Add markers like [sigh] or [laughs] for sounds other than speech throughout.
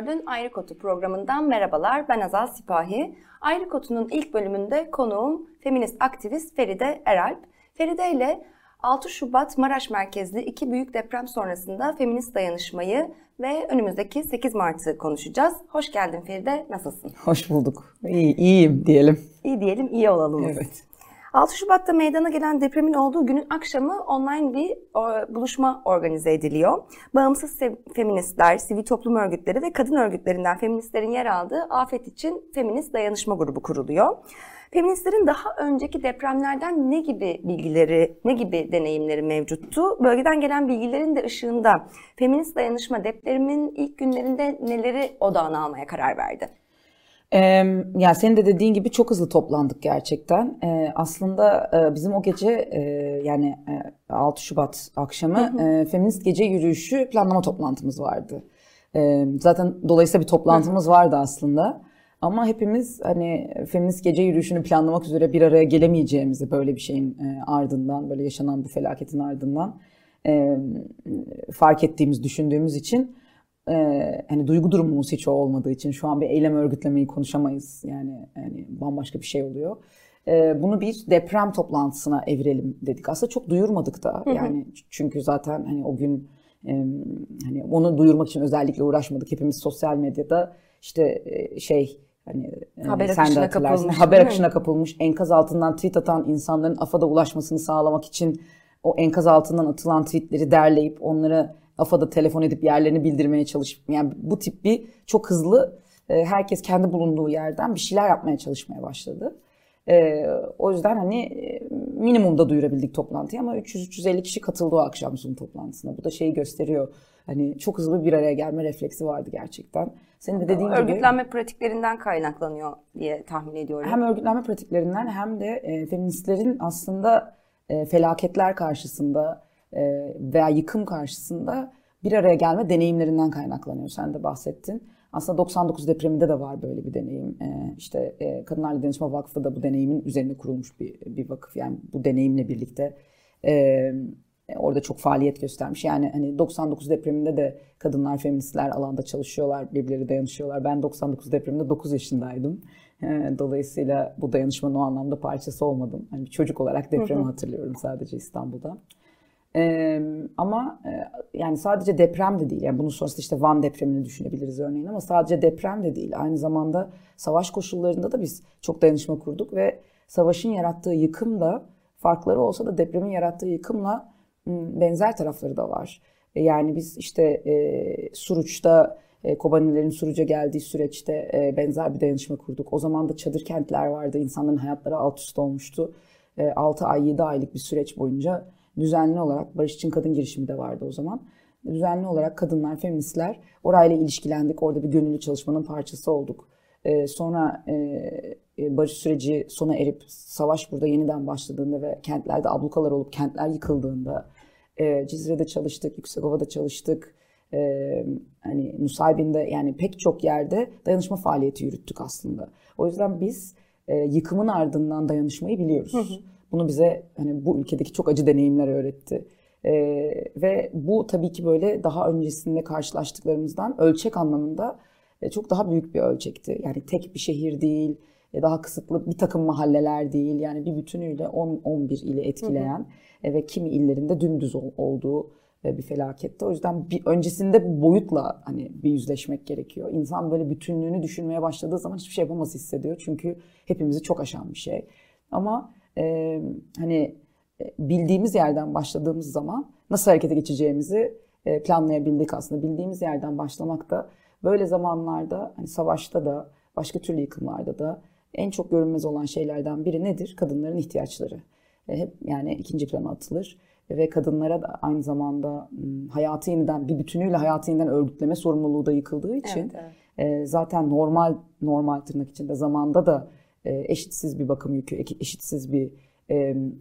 T24'ün Ayrı Kotu programından merhabalar. Ben Azal Sipahi. Ayrı Kotu'nun ilk bölümünde konuğum feminist aktivist Feride Eralp. Feride ile 6 Şubat Maraş merkezli iki büyük deprem sonrasında feminist dayanışmayı ve önümüzdeki 8 Mart'ı konuşacağız. Hoş geldin Feride, nasılsın? Hoş bulduk. İyi, iyiyim diyelim. İyi diyelim, iyi olalım. Evet. 6 Şubat'ta meydana gelen depremin olduğu günün akşamı online bir buluşma organize ediliyor. Bağımsız feministler, sivil toplum örgütleri ve kadın örgütlerinden feministlerin yer aldığı Afet için Feminist Dayanışma Grubu kuruluyor. Feministlerin daha önceki depremlerden ne gibi bilgileri, ne gibi deneyimleri mevcuttu? Bölgeden gelen bilgilerin de ışığında feminist dayanışma depremin ilk günlerinde neleri odağına almaya karar verdi? Ee, yani senin de dediğin gibi çok hızlı toplandık gerçekten. Ee, aslında e, bizim o gece e, yani e, 6 Şubat akşamı hı hı. E, feminist gece yürüyüşü planlama toplantımız vardı. E, zaten dolayısıyla bir toplantımız hı hı. vardı aslında. Ama hepimiz hani feminist gece yürüyüşünü planlamak üzere bir araya gelemeyeceğimizi böyle bir şeyin e, ardından, böyle yaşanan bu felaketin ardından e, fark ettiğimiz, düşündüğümüz için e, hani duygu durumumuz hiç olmadığı için şu an bir eylem örgütlemeyi konuşamayız. Yani, yani bambaşka bir şey oluyor. E, bunu bir deprem toplantısına evirelim dedik. Aslında çok duyurmadık da. Yani çünkü zaten hani o gün e, hani onu duyurmak için özellikle uğraşmadık. Hepimiz sosyal medyada işte e, şey hani haber sen akışına de kapılmış. Haber akışına kapılmış. Enkaz altından tweet atan insanların AFAD'a ulaşmasını sağlamak için o enkaz altından atılan tweetleri derleyip onları AFAD'a telefon edip yerlerini bildirmeye çalışıp yani bu tip bir çok hızlı e, herkes kendi bulunduğu yerden bir şeyler yapmaya çalışmaya başladı. E, o yüzden hani e, minimumda duyurabildik toplantıyı ama 300-350 kişi katıldı o akşam Zoom toplantısına. Bu da şeyi gösteriyor. Hani çok hızlı bir araya gelme refleksi vardı gerçekten. Senin de dediğin örgütlenme gibi. Örgütlenme pratiklerinden kaynaklanıyor diye tahmin ediyorum. Hem örgütlenme pratiklerinden hem de feministlerin aslında felaketler karşısında veya yıkım karşısında bir araya gelme deneyimlerinden kaynaklanıyor. Sen de bahsettin. Aslında 99 depreminde de var böyle bir deneyim. Ee, işte e, Kadınlarla Danışma Vakfı da bu deneyimin üzerine kurulmuş bir, bir vakıf. Yani bu deneyimle birlikte e, orada çok faaliyet göstermiş. Yani hani 99 depreminde de kadınlar, feministler alanda çalışıyorlar, birbirleri dayanışıyorlar. Ben 99 depreminde 9 yaşındaydım. E, dolayısıyla bu dayanışmanın o anlamda parçası olmadım. Hani çocuk olarak depremi hatırlıyorum sadece İstanbul'da. Ee, ama e, yani sadece deprem de değil. Yani bunun sonrasında işte Van depremini düşünebiliriz örneğin ama sadece deprem de değil. Aynı zamanda savaş koşullarında da biz çok dayanışma kurduk ve savaşın yarattığı yıkım da farkları olsa da depremin yarattığı yıkımla benzer tarafları da var. E, yani biz işte e, Suruç'ta e, Kobanilerin Suruç'a geldiği süreçte e, benzer bir dayanışma kurduk. O zaman da çadır kentler vardı. İnsanların hayatları alt üst olmuştu. E, 6 ay 7 aylık bir süreç boyunca düzenli olarak Barış için Kadın girişimi de vardı o zaman. Düzenli olarak kadınlar, feministler orayla ilişkilendik. Orada bir gönüllü çalışmanın parçası olduk. Ee, sonra e, e, barış süreci sona erip savaş burada yeniden başladığında ve kentlerde ablukalar olup kentler yıkıldığında e, Cizre'de çalıştık, Yüksekova'da çalıştık. E, hani Nusaybin'de yani pek çok yerde dayanışma faaliyeti yürüttük aslında. O yüzden biz e, yıkımın ardından dayanışmayı biliyoruz. Hı hı. Bunu bize hani bu ülkedeki çok acı deneyimler öğretti. Ee, ve bu tabii ki böyle daha öncesinde karşılaştıklarımızdan ölçek anlamında e, çok daha büyük bir ölçekti. Yani tek bir şehir değil, e, daha kısıtlı bir takım mahalleler değil. Yani bir bütünüyle 10-11 ili etkileyen hı hı. E, ve kimi illerinde dümdüz olduğu bir felaketti. O yüzden bir öncesinde boyutla hani bir yüzleşmek gerekiyor. İnsan böyle bütünlüğünü düşünmeye başladığı zaman hiçbir şey yapamaz hissediyor. Çünkü hepimizi çok aşan bir şey. Ama e, hani bildiğimiz yerden başladığımız zaman nasıl harekete geçeceğimizi e, planlayabildik aslında. Bildiğimiz yerden başlamak da böyle zamanlarda hani savaşta da başka türlü yıkımlarda da en çok görünmez olan şeylerden biri nedir? Kadınların ihtiyaçları. E, hep yani ikinci plana atılır. ve kadınlara da aynı zamanda hayatı yeniden bir bütünüyle hayatı yeniden örgütleme sorumluluğu da yıkıldığı için evet, evet. zaten normal normal tırnak içinde zamanda da eşitsiz bir bakım yükü, eşitsiz bir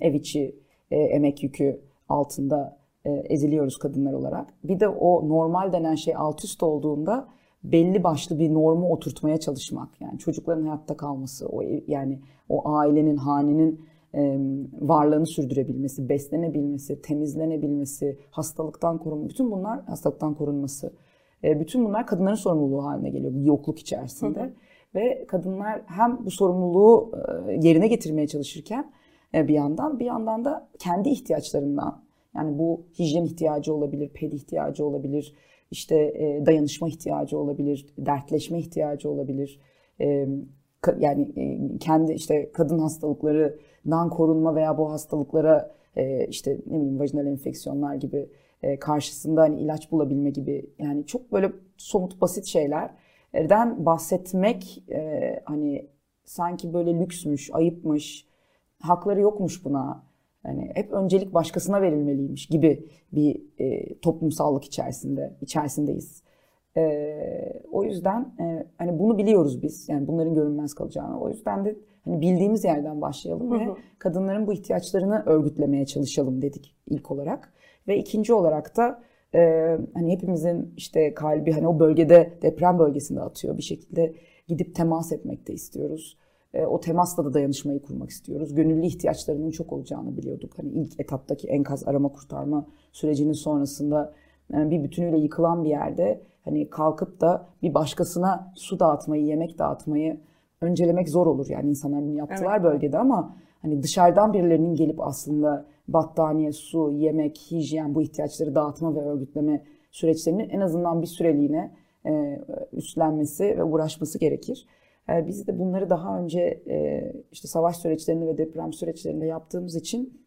ev içi emek yükü altında eziliyoruz kadınlar olarak. Bir de o normal denen şey alt üst olduğunda belli başlı bir normu oturtmaya çalışmak. Yani çocukların hayatta kalması, o yani o ailenin, hanenin e, varlığını sürdürebilmesi, beslenebilmesi, temizlenebilmesi, hastalıktan korunması, bütün bunlar hastalıktan korunması. E, bütün bunlar kadınların sorumluluğu haline geliyor bir yokluk içerisinde. Hı hı. Ve kadınlar hem bu sorumluluğu e, yerine getirmeye çalışırken e, bir yandan bir yandan da kendi ihtiyaçlarından yani bu hijyen ihtiyacı olabilir, ped ihtiyacı olabilir, işte e, dayanışma ihtiyacı olabilir, dertleşme ihtiyacı olabilir. Yani kendi işte kadın hastalıklarından korunma veya bu hastalıklara işte ne bileyim vajinal enfeksiyonlar gibi karşısında hani ilaç bulabilme gibi yani çok böyle somut basit şeylerden bahsetmek e, hani sanki böyle lüksmüş, ayıpmış, hakları yokmuş buna yani hep öncelik başkasına verilmeliymiş gibi bir e, toplumsallık içerisinde içerisindeyiz. E, o yüzden e, hani bunu biliyoruz biz. Yani bunların görünmez kalacağını. O yüzden de hani bildiğimiz yerden başlayalım ve kadınların bu ihtiyaçlarını örgütlemeye çalışalım dedik ilk olarak. Ve ikinci olarak da e, hani hepimizin işte kalbi hani o bölgede deprem bölgesinde atıyor bir şekilde gidip temas etmek de istiyoruz. E, o temasla da dayanışmayı kurmak istiyoruz. Gönüllü ihtiyaçlarının çok olacağını biliyorduk. Hani ilk etaptaki enkaz arama kurtarma sürecinin sonrasında yani bir bütünüyle yıkılan bir yerde hani kalkıp da bir başkasına su dağıtmayı, yemek dağıtmayı öncelemek zor olur. Yani insanlar bunu yaptılar evet. bölgede ama hani dışarıdan birilerinin gelip aslında battaniye, su, yemek, hijyen bu ihtiyaçları dağıtma ve örgütleme süreçlerinin en azından bir süreliğine e, üstlenmesi ve uğraşması gerekir. Ee, biz de bunları daha önce e, işte savaş süreçlerinde ve deprem süreçlerinde yaptığımız için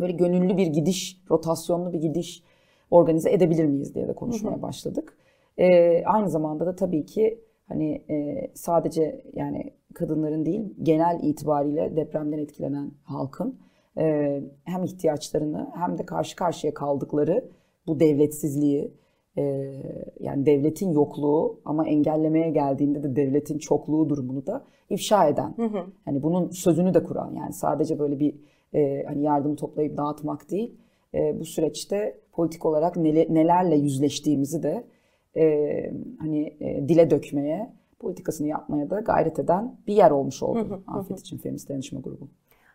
böyle gönüllü bir gidiş, rotasyonlu bir gidiş organize edebilir miyiz diye de konuşmaya başladık. Ee, aynı zamanda da tabii ki hani e, sadece yani kadınların değil genel itibariyle depremden etkilenen halkın e, hem ihtiyaçlarını hem de karşı karşıya kaldıkları bu devletsizliği, e, yani devletin yokluğu ama engellemeye geldiğinde de devletin çokluğu durumunu da ifşa eden. Hı hı. Hani bunun sözünü de kuran yani sadece böyle bir e, hani yardımı toplayıp dağıtmak değil. E, bu süreçte politik olarak nele, nelerle yüzleştiğimizi de e, hani e, dile dökmeye, politikasını yapmaya da gayret eden bir yer olmuş oldu hı hı, Afet hı. için Feminist Dayanışma Grubu.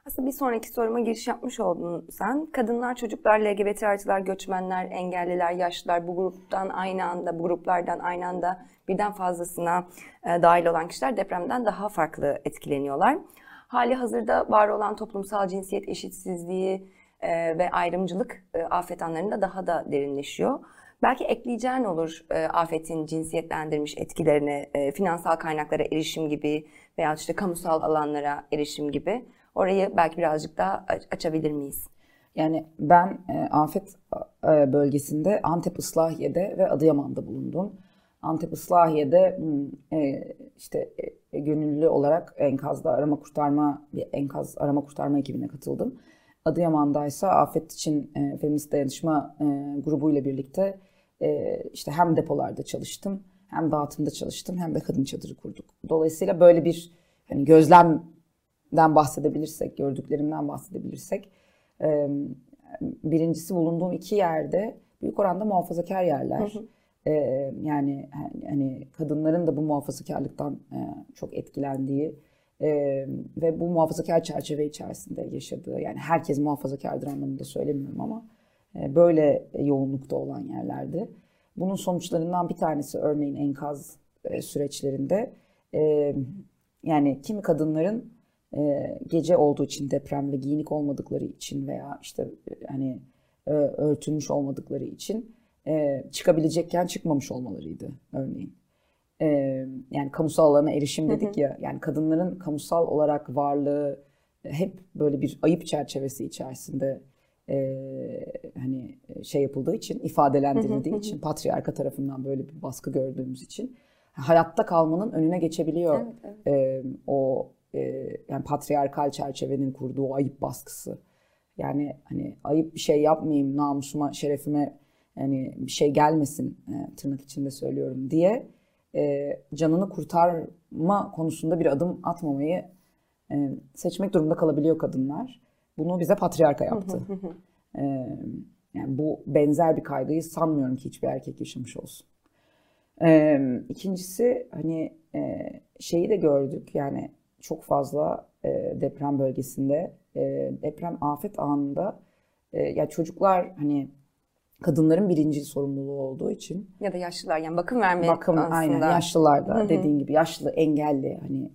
Aslında bir sonraki soruma giriş yapmış oldun sen. Kadınlar, çocuklar, LGBT artılar, göçmenler, engelliler, yaşlılar bu gruptan aynı anda, bu gruplardan aynı anda birden fazlasına e, dahil olan kişiler depremden daha farklı etkileniyorlar. Hali hazırda var olan toplumsal cinsiyet eşitsizliği e, ve ayrımcılık e, afet anlarında daha da derinleşiyor. Belki ekleyeceğin olur e, afetin cinsiyetlendirmiş etkilerini, e, finansal kaynaklara erişim gibi veya işte kamusal alanlara erişim gibi. Orayı belki birazcık daha açabilir miyiz? Yani ben e, afet e, bölgesinde Antep Islahiye'de ve Adıyaman'da bulundum. Antep Islahiye'de hmm, e, işte gönüllü olarak enkazda arama kurtarma bir enkaz arama kurtarma ekibine katıldım. Adıyaman'da ise afet için e, feminist dayanışma grubuyla birlikte işte hem depolarda çalıştım, hem dağıtımda çalıştım, hem de kadın çadırı kurduk. Dolayısıyla böyle bir hani gözlem den bahsedebilirsek, gördüklerimden bahsedebilirsek birincisi bulunduğum iki yerde büyük oranda muhafazakar yerler. Hı hı. Yani hani kadınların da bu muhafazakarlıktan çok etkilendiği ve bu muhafazakar çerçeve içerisinde yaşadığı yani herkes muhafazakardır anlamında söylemiyorum ama böyle yoğunlukta olan yerlerde. Bunun sonuçlarından bir tanesi örneğin enkaz süreçlerinde yani kimi kadınların e, gece olduğu için deprem ve giyinik olmadıkları için veya işte e, hani e, örtülmüş olmadıkları için e, çıkabilecekken çıkmamış olmalarıydı örneğin. E, yani kamusal alana erişim dedik ya yani kadınların kamusal olarak varlığı hep böyle bir ayıp çerçevesi içerisinde e, hani şey yapıldığı için ifadelendirildiği için patriarka tarafından böyle bir baskı gördüğümüz için hayatta kalmanın önüne geçebiliyor evet, evet. E, o e, yani patriarkal çerçevenin kurduğu o ayıp baskısı. Yani hani ayıp bir şey yapmayayım namusuma, şerefime yani bir şey gelmesin e, tırnak içinde söylüyorum diye e, canını kurtarma konusunda bir adım atmamayı e, seçmek durumunda kalabiliyor kadınlar. Bunu bize patriarka yaptı. e, yani bu benzer bir kaygıyı sanmıyorum ki hiçbir erkek yaşamış olsun. E, ikincisi hani e, şeyi de gördük yani çok fazla e, deprem bölgesinde e, deprem afet anında e, ya çocuklar hani kadınların birinci sorumluluğu olduğu için ya da yaşlılar yani bakım verme bakım aslında. aynen yaşlılar da dediğin gibi yaşlı engelli hani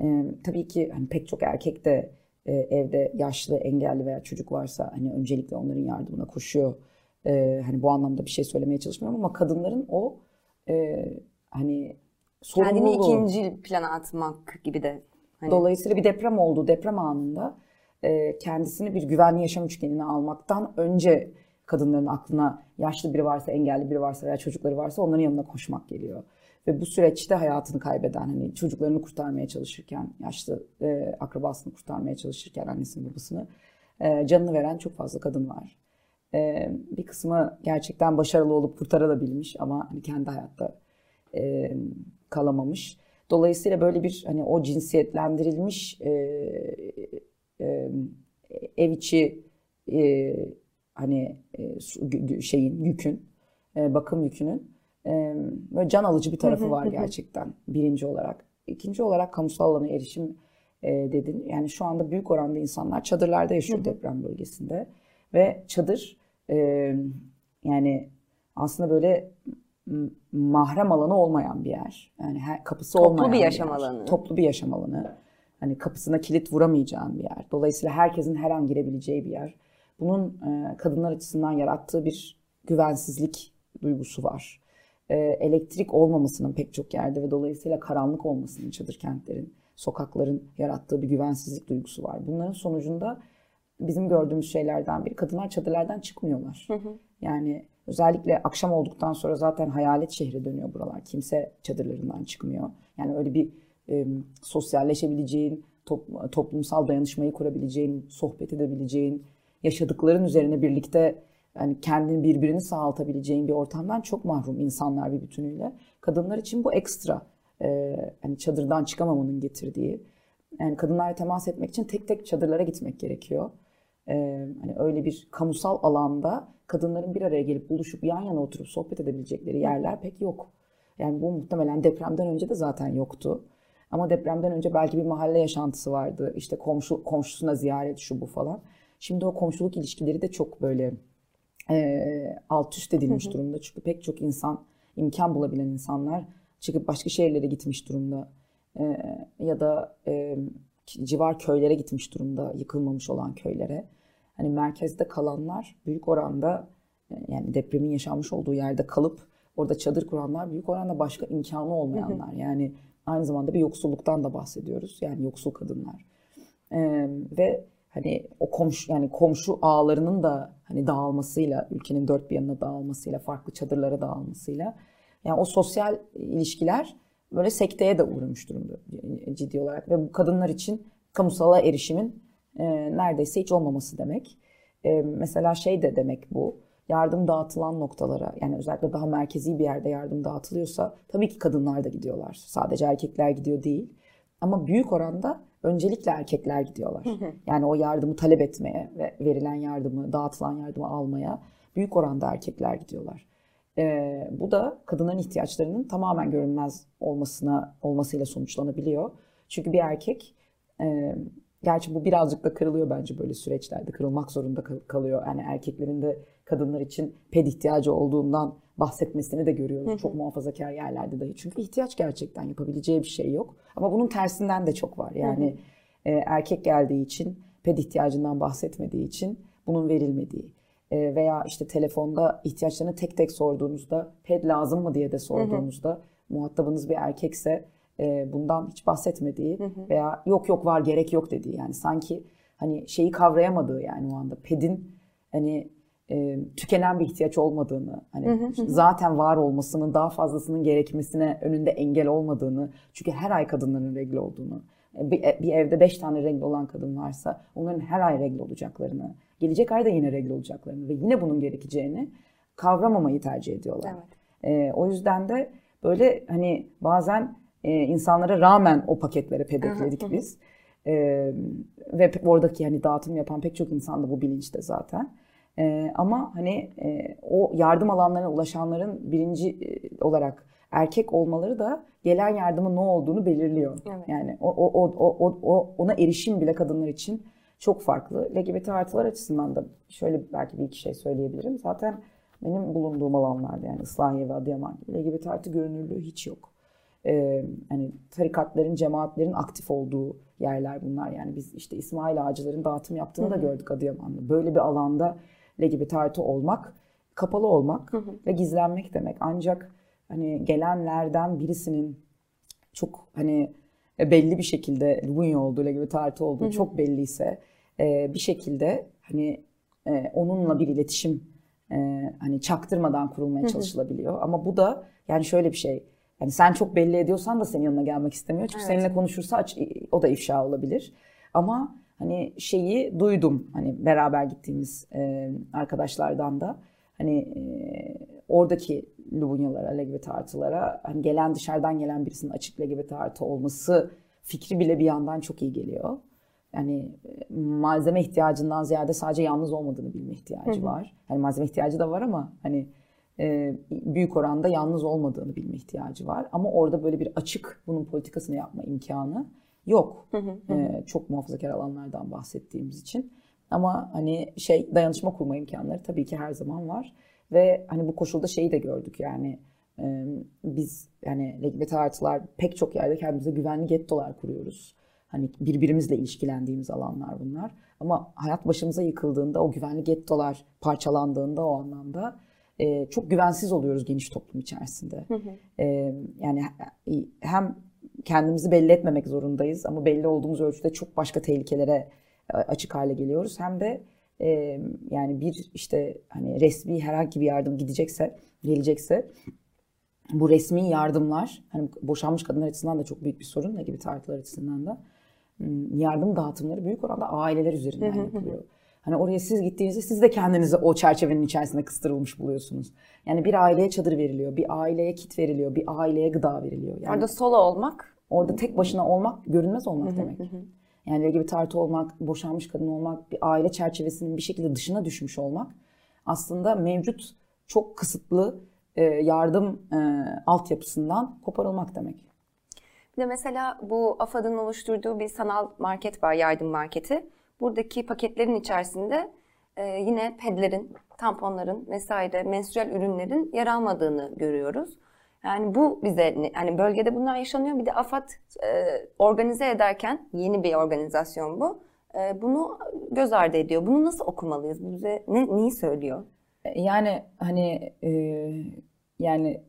e, tabii ki hani pek çok erkek de e, evde yaşlı engelli veya çocuk varsa hani öncelikle onların yardımına koşuyor. E, hani bu anlamda bir şey söylemeye çalışmıyorum ama kadınların o e, hani Kendini sorumluluğu ikinci plana atmak gibi de. Hani Dolayısıyla bir deprem oldu. Deprem anında e, kendisini bir güvenli yaşam üçgenine almaktan önce kadınların aklına yaşlı biri varsa, engelli biri varsa veya çocukları varsa onların yanına koşmak geliyor. Ve bu süreçte hayatını kaybeden, hani çocuklarını kurtarmaya çalışırken, yaşlı e, akrabasını kurtarmaya çalışırken annesini babasını e, canını veren çok fazla kadın var. E, bir kısmı gerçekten başarılı olup kurtarılabilmiş ama hani kendi hayatta e, kalamamış. Dolayısıyla böyle bir hani o cinsiyetlendirilmiş e, e, ev içi e, hani e, şeyin yükün e, bakım yükünün e, böyle can alıcı bir tarafı var gerçekten birinci olarak. İkinci olarak kamusal alana erişim e, dedin. Yani şu anda büyük oranda insanlar çadırlarda yaşıyor deprem bölgesinde ve çadır e, yani aslında böyle mahrem alanı olmayan bir yer. Yani her, kapısı Toplu olmayan bir yaşam yer. alanı. Toplu bir yaşam alanı. Hani kapısına kilit vuramayacağın bir yer. Dolayısıyla herkesin her an girebileceği bir yer. Bunun e, kadınlar açısından yarattığı bir güvensizlik duygusu var. E, elektrik olmamasının pek çok yerde ve dolayısıyla karanlık olmasının çadır kentlerin, sokakların yarattığı bir güvensizlik duygusu var. Bunların sonucunda bizim gördüğümüz şeylerden biri kadınlar çadırlardan çıkmıyorlar. Yani özellikle akşam olduktan sonra zaten hayalet şehre dönüyor buralar. Kimse çadırlarından çıkmıyor. Yani öyle bir e, sosyalleşebileceğin, top- toplumsal dayanışmayı kurabileceğin, sohbet edebileceğin, yaşadıkların üzerine birlikte yani kendini birbirini sağaltabileceğin bir ortamdan çok mahrum insanlar bir bütünüyle. Kadınlar için bu ekstra. E, hani çadırdan çıkamamanın getirdiği. Yani kadınlarla temas etmek için tek tek çadırlara gitmek gerekiyor. Ee, hani öyle bir kamusal alanda kadınların bir araya gelip buluşup yan yana oturup sohbet edebilecekleri yerler pek yok. Yani bu muhtemelen depremden önce de zaten yoktu. Ama depremden önce belki bir mahalle yaşantısı vardı. İşte komşu komşusuna ziyaret şu bu falan. Şimdi o komşuluk ilişkileri de çok böyle e, alt üst edilmiş durumda. Çünkü pek çok insan, imkan bulabilen insanlar çıkıp başka şehirlere gitmiş durumda. E, ya da e, civar köylere gitmiş durumda, yıkılmamış olan köylere. Hani merkezde kalanlar büyük oranda e, yani depremin yaşanmış olduğu yerde kalıp orada çadır kuranlar büyük oranda başka imkanı olmayanlar. Yani aynı zamanda bir yoksulluktan da bahsediyoruz. Yani yoksul kadınlar. Ee, ve hani o komşu yani komşu ağlarının da hani dağılmasıyla ülkenin dört bir yanına dağılmasıyla farklı çadırlara dağılmasıyla yani o sosyal ilişkiler böyle sekteye de uğramış durumda ciddi olarak ve bu kadınlar için kamusala erişimin e, neredeyse hiç olmaması demek. E, mesela şey de demek bu yardım dağıtılan noktalara yani özellikle daha merkezi bir yerde yardım dağıtılıyorsa tabii ki kadınlar da gidiyorlar. Sadece erkekler gidiyor değil. Ama büyük oranda öncelikle erkekler gidiyorlar. Yani o yardımı talep etmeye ve verilen yardımı, dağıtılan yardımı almaya büyük oranda erkekler gidiyorlar. Ee, bu da kadınların ihtiyaçlarının tamamen görünmez olmasına olmasıyla sonuçlanabiliyor. Çünkü bir erkek, e, gerçi bu birazcık da kırılıyor bence böyle süreçlerde, kırılmak zorunda kal- kalıyor. Yani erkeklerin de kadınlar için ped ihtiyacı olduğundan bahsetmesini de görüyoruz. Çok muhafazakar yerlerde dahi. Çünkü ihtiyaç gerçekten yapabileceği bir şey yok. Ama bunun tersinden de çok var. Yani e, erkek geldiği için, ped ihtiyacından bahsetmediği için bunun verilmediği e, veya işte telefonda ihtiyaçlarını tek tek sorduğunuzda ped lazım mı diye de sorduğunuzda muhatabınız bir erkekse e, bundan hiç bahsetmediği veya yok yok var gerek yok dediği yani sanki hani şeyi kavrayamadığı yani o anda pedin hani e, tükenen bir ihtiyaç olmadığını hani zaten var olmasının daha fazlasının gerekmesine önünde engel olmadığını çünkü her ay kadınların regl olduğunu bir, bir evde beş tane regl olan kadın varsa onların her ay regl olacaklarını gelecek ay da yine regl olacaklarını ve yine bunun gerekeceğini kavramamayı tercih ediyorlar. Evet. E, o yüzden de böyle hani bazen e, insanlara rağmen o paketlere pedekledik biz. E, ve oradaki hani dağıtım yapan pek çok insan da bu bilinçte zaten. E, ama hani e, o yardım alanlarına ulaşanların birinci e, olarak erkek olmaları da gelen yardımın ne olduğunu belirliyor. Evet. Yani o, o, o, o, o, ona erişim bile kadınlar için çok farklı. LGBT artılar açısından da şöyle belki bir iki şey söyleyebilirim. Zaten benim bulunduğum alanlarda yani Islahiye ve Adıyaman gibi LGBT artı görünürlüğü hiç yok. Ee, hani tarikatların, cemaatlerin aktif olduğu yerler bunlar. Yani biz işte İsmail Ağacıların dağıtım yaptığını da gördük Adıyaman'da. Böyle bir alanda LGBT artı olmak, kapalı olmak ve gizlenmek demek. Ancak hani gelenlerden birisinin çok hani belli bir şekilde Lubunya olduğu, LGBT artı olduğu çok belliyse e, bir şekilde hani e, onunla bir iletişim e, hani çaktırmadan kurulmaya çalışılabiliyor. Ama bu da yani şöyle bir şey. Yani sen çok belli ediyorsan da senin yanına gelmek istemiyor. Çünkü Evet. seninle konuşursa aç- o da ifşa olabilir. Ama hani şeyi duydum hani beraber gittiğimiz e, arkadaşlardan da hani e, oradaki Lubunyalara, LGBT artılara hani gelen dışarıdan gelen birisinin açık LGBT artı olması fikri bile bir yandan çok iyi geliyor. Yani e, malzeme ihtiyacından ziyade sadece yalnız olmadığını bilme ihtiyacı var. Yani malzeme ihtiyacı da var ama hani büyük oranda yalnız olmadığını bilme ihtiyacı var. Ama orada böyle bir açık bunun politikasını yapma imkanı yok. E, çok muhafazakar alanlardan bahsettiğimiz için. Ama hani şey dayanışma kurma imkanları tabii ki her zaman var. Ve hani bu koşulda şeyi de gördük yani e, biz yani LGBT artılar pek çok yerde kendimize güvenli gettolar kuruyoruz. Hani birbirimizle ilişkilendiğimiz alanlar bunlar. Ama hayat başımıza yıkıldığında o güvenli gettolar parçalandığında o anlamda e, çok güvensiz oluyoruz geniş toplum içerisinde. E, yani hem kendimizi belli etmemek zorundayız ama belli olduğumuz ölçüde çok başka tehlikelere e, açık hale geliyoruz. Hem de e, yani bir işte hani resmi herhangi bir yardım gidecekse, gelecekse bu resmi yardımlar hani boşanmış kadınlar açısından da çok büyük bir sorun ne gibi tartılar açısından da hmm, yardım dağıtımları büyük oranda aileler üzerinden yapılıyor. Hani oraya siz gittiğinizde siz de kendinizi o çerçevenin içerisinde kıstırılmış buluyorsunuz. Yani bir aileye çadır veriliyor, bir aileye kit veriliyor, bir aileye gıda veriliyor. Yani Orada solo olmak orada tek başına olmak görünmez olmak demek. Yani LGBT artı olmak, boşanmış kadın olmak, bir aile çerçevesinin bir şekilde dışına düşmüş olmak aslında mevcut çok kısıtlı e, yardım e, altyapısından koparılmak demek. Bir de mesela bu AFAD'ın oluşturduğu bir sanal market var, yardım marketi. Buradaki paketlerin içerisinde e, yine pedlerin, tamponların vesaire menstrüel ürünlerin yer almadığını görüyoruz. Yani bu bize hani bölgede bunlar yaşanıyor. Bir de AFAD e, organize ederken yeni bir organizasyon bu. E, bunu göz ardı ediyor. Bunu nasıl okumalıyız? Bize ne neyi söylüyor? Yani hani e, yani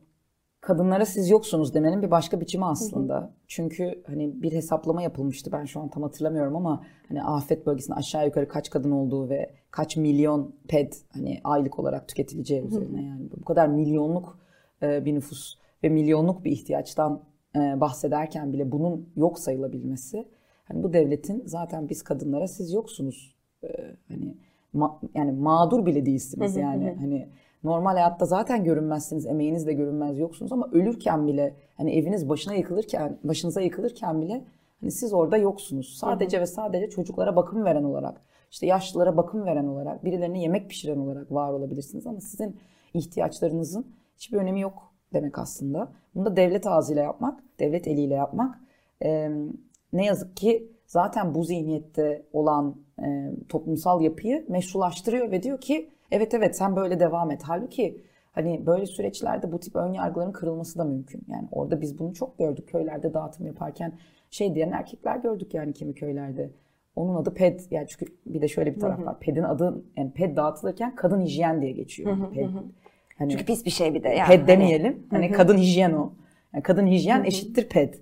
kadınlara siz yoksunuz demenin bir başka biçimi aslında. Çünkü hani bir hesaplama yapılmıştı. Ben şu an tam hatırlamıyorum ama hani afet bölgesinde aşağı yukarı kaç kadın olduğu ve kaç milyon ped hani aylık olarak tüketileceği üzerine yani bu kadar milyonluk e, bir nüfus ve milyonluk bir ihtiyaçtan e, bahsederken bile bunun yok sayılabilmesi hani bu devletin zaten biz kadınlara siz yoksunuz e, hani ma- yani mağdur bile değilsiniz yani hani normal hayatta zaten görünmezsiniz emeğiniz de görünmez yoksunuz ama ölürken bile hani eviniz başına yıkılırken başınıza yıkılırken bile hani siz orada yoksunuz sadece ve sadece çocuklara bakım veren olarak işte yaşlılara bakım veren olarak birilerine yemek pişiren olarak var olabilirsiniz ama sizin ihtiyaçlarınızın hiçbir önemi yok demek aslında. Bunu da devlet ağzıyla yapmak, devlet eliyle yapmak e, ne yazık ki zaten bu zihniyette olan e, toplumsal yapıyı meşrulaştırıyor ve diyor ki evet evet sen böyle devam et. Halbuki hani böyle süreçlerde bu tip ön yargıların kırılması da mümkün. Yani orada biz bunu çok gördük köylerde dağıtım yaparken şey diyen erkekler gördük yani kimi köylerde. Onun adı ped yani çünkü bir de şöyle bir taraf var. Pedin adı yani ped dağıtılırken kadın hijyen diye geçiyor. Ped. Hani Çünkü pis bir şey bir de yani. ped Hani- demeyelim. Hani kadın hijyen o. Yani kadın hijyen eşittir ped.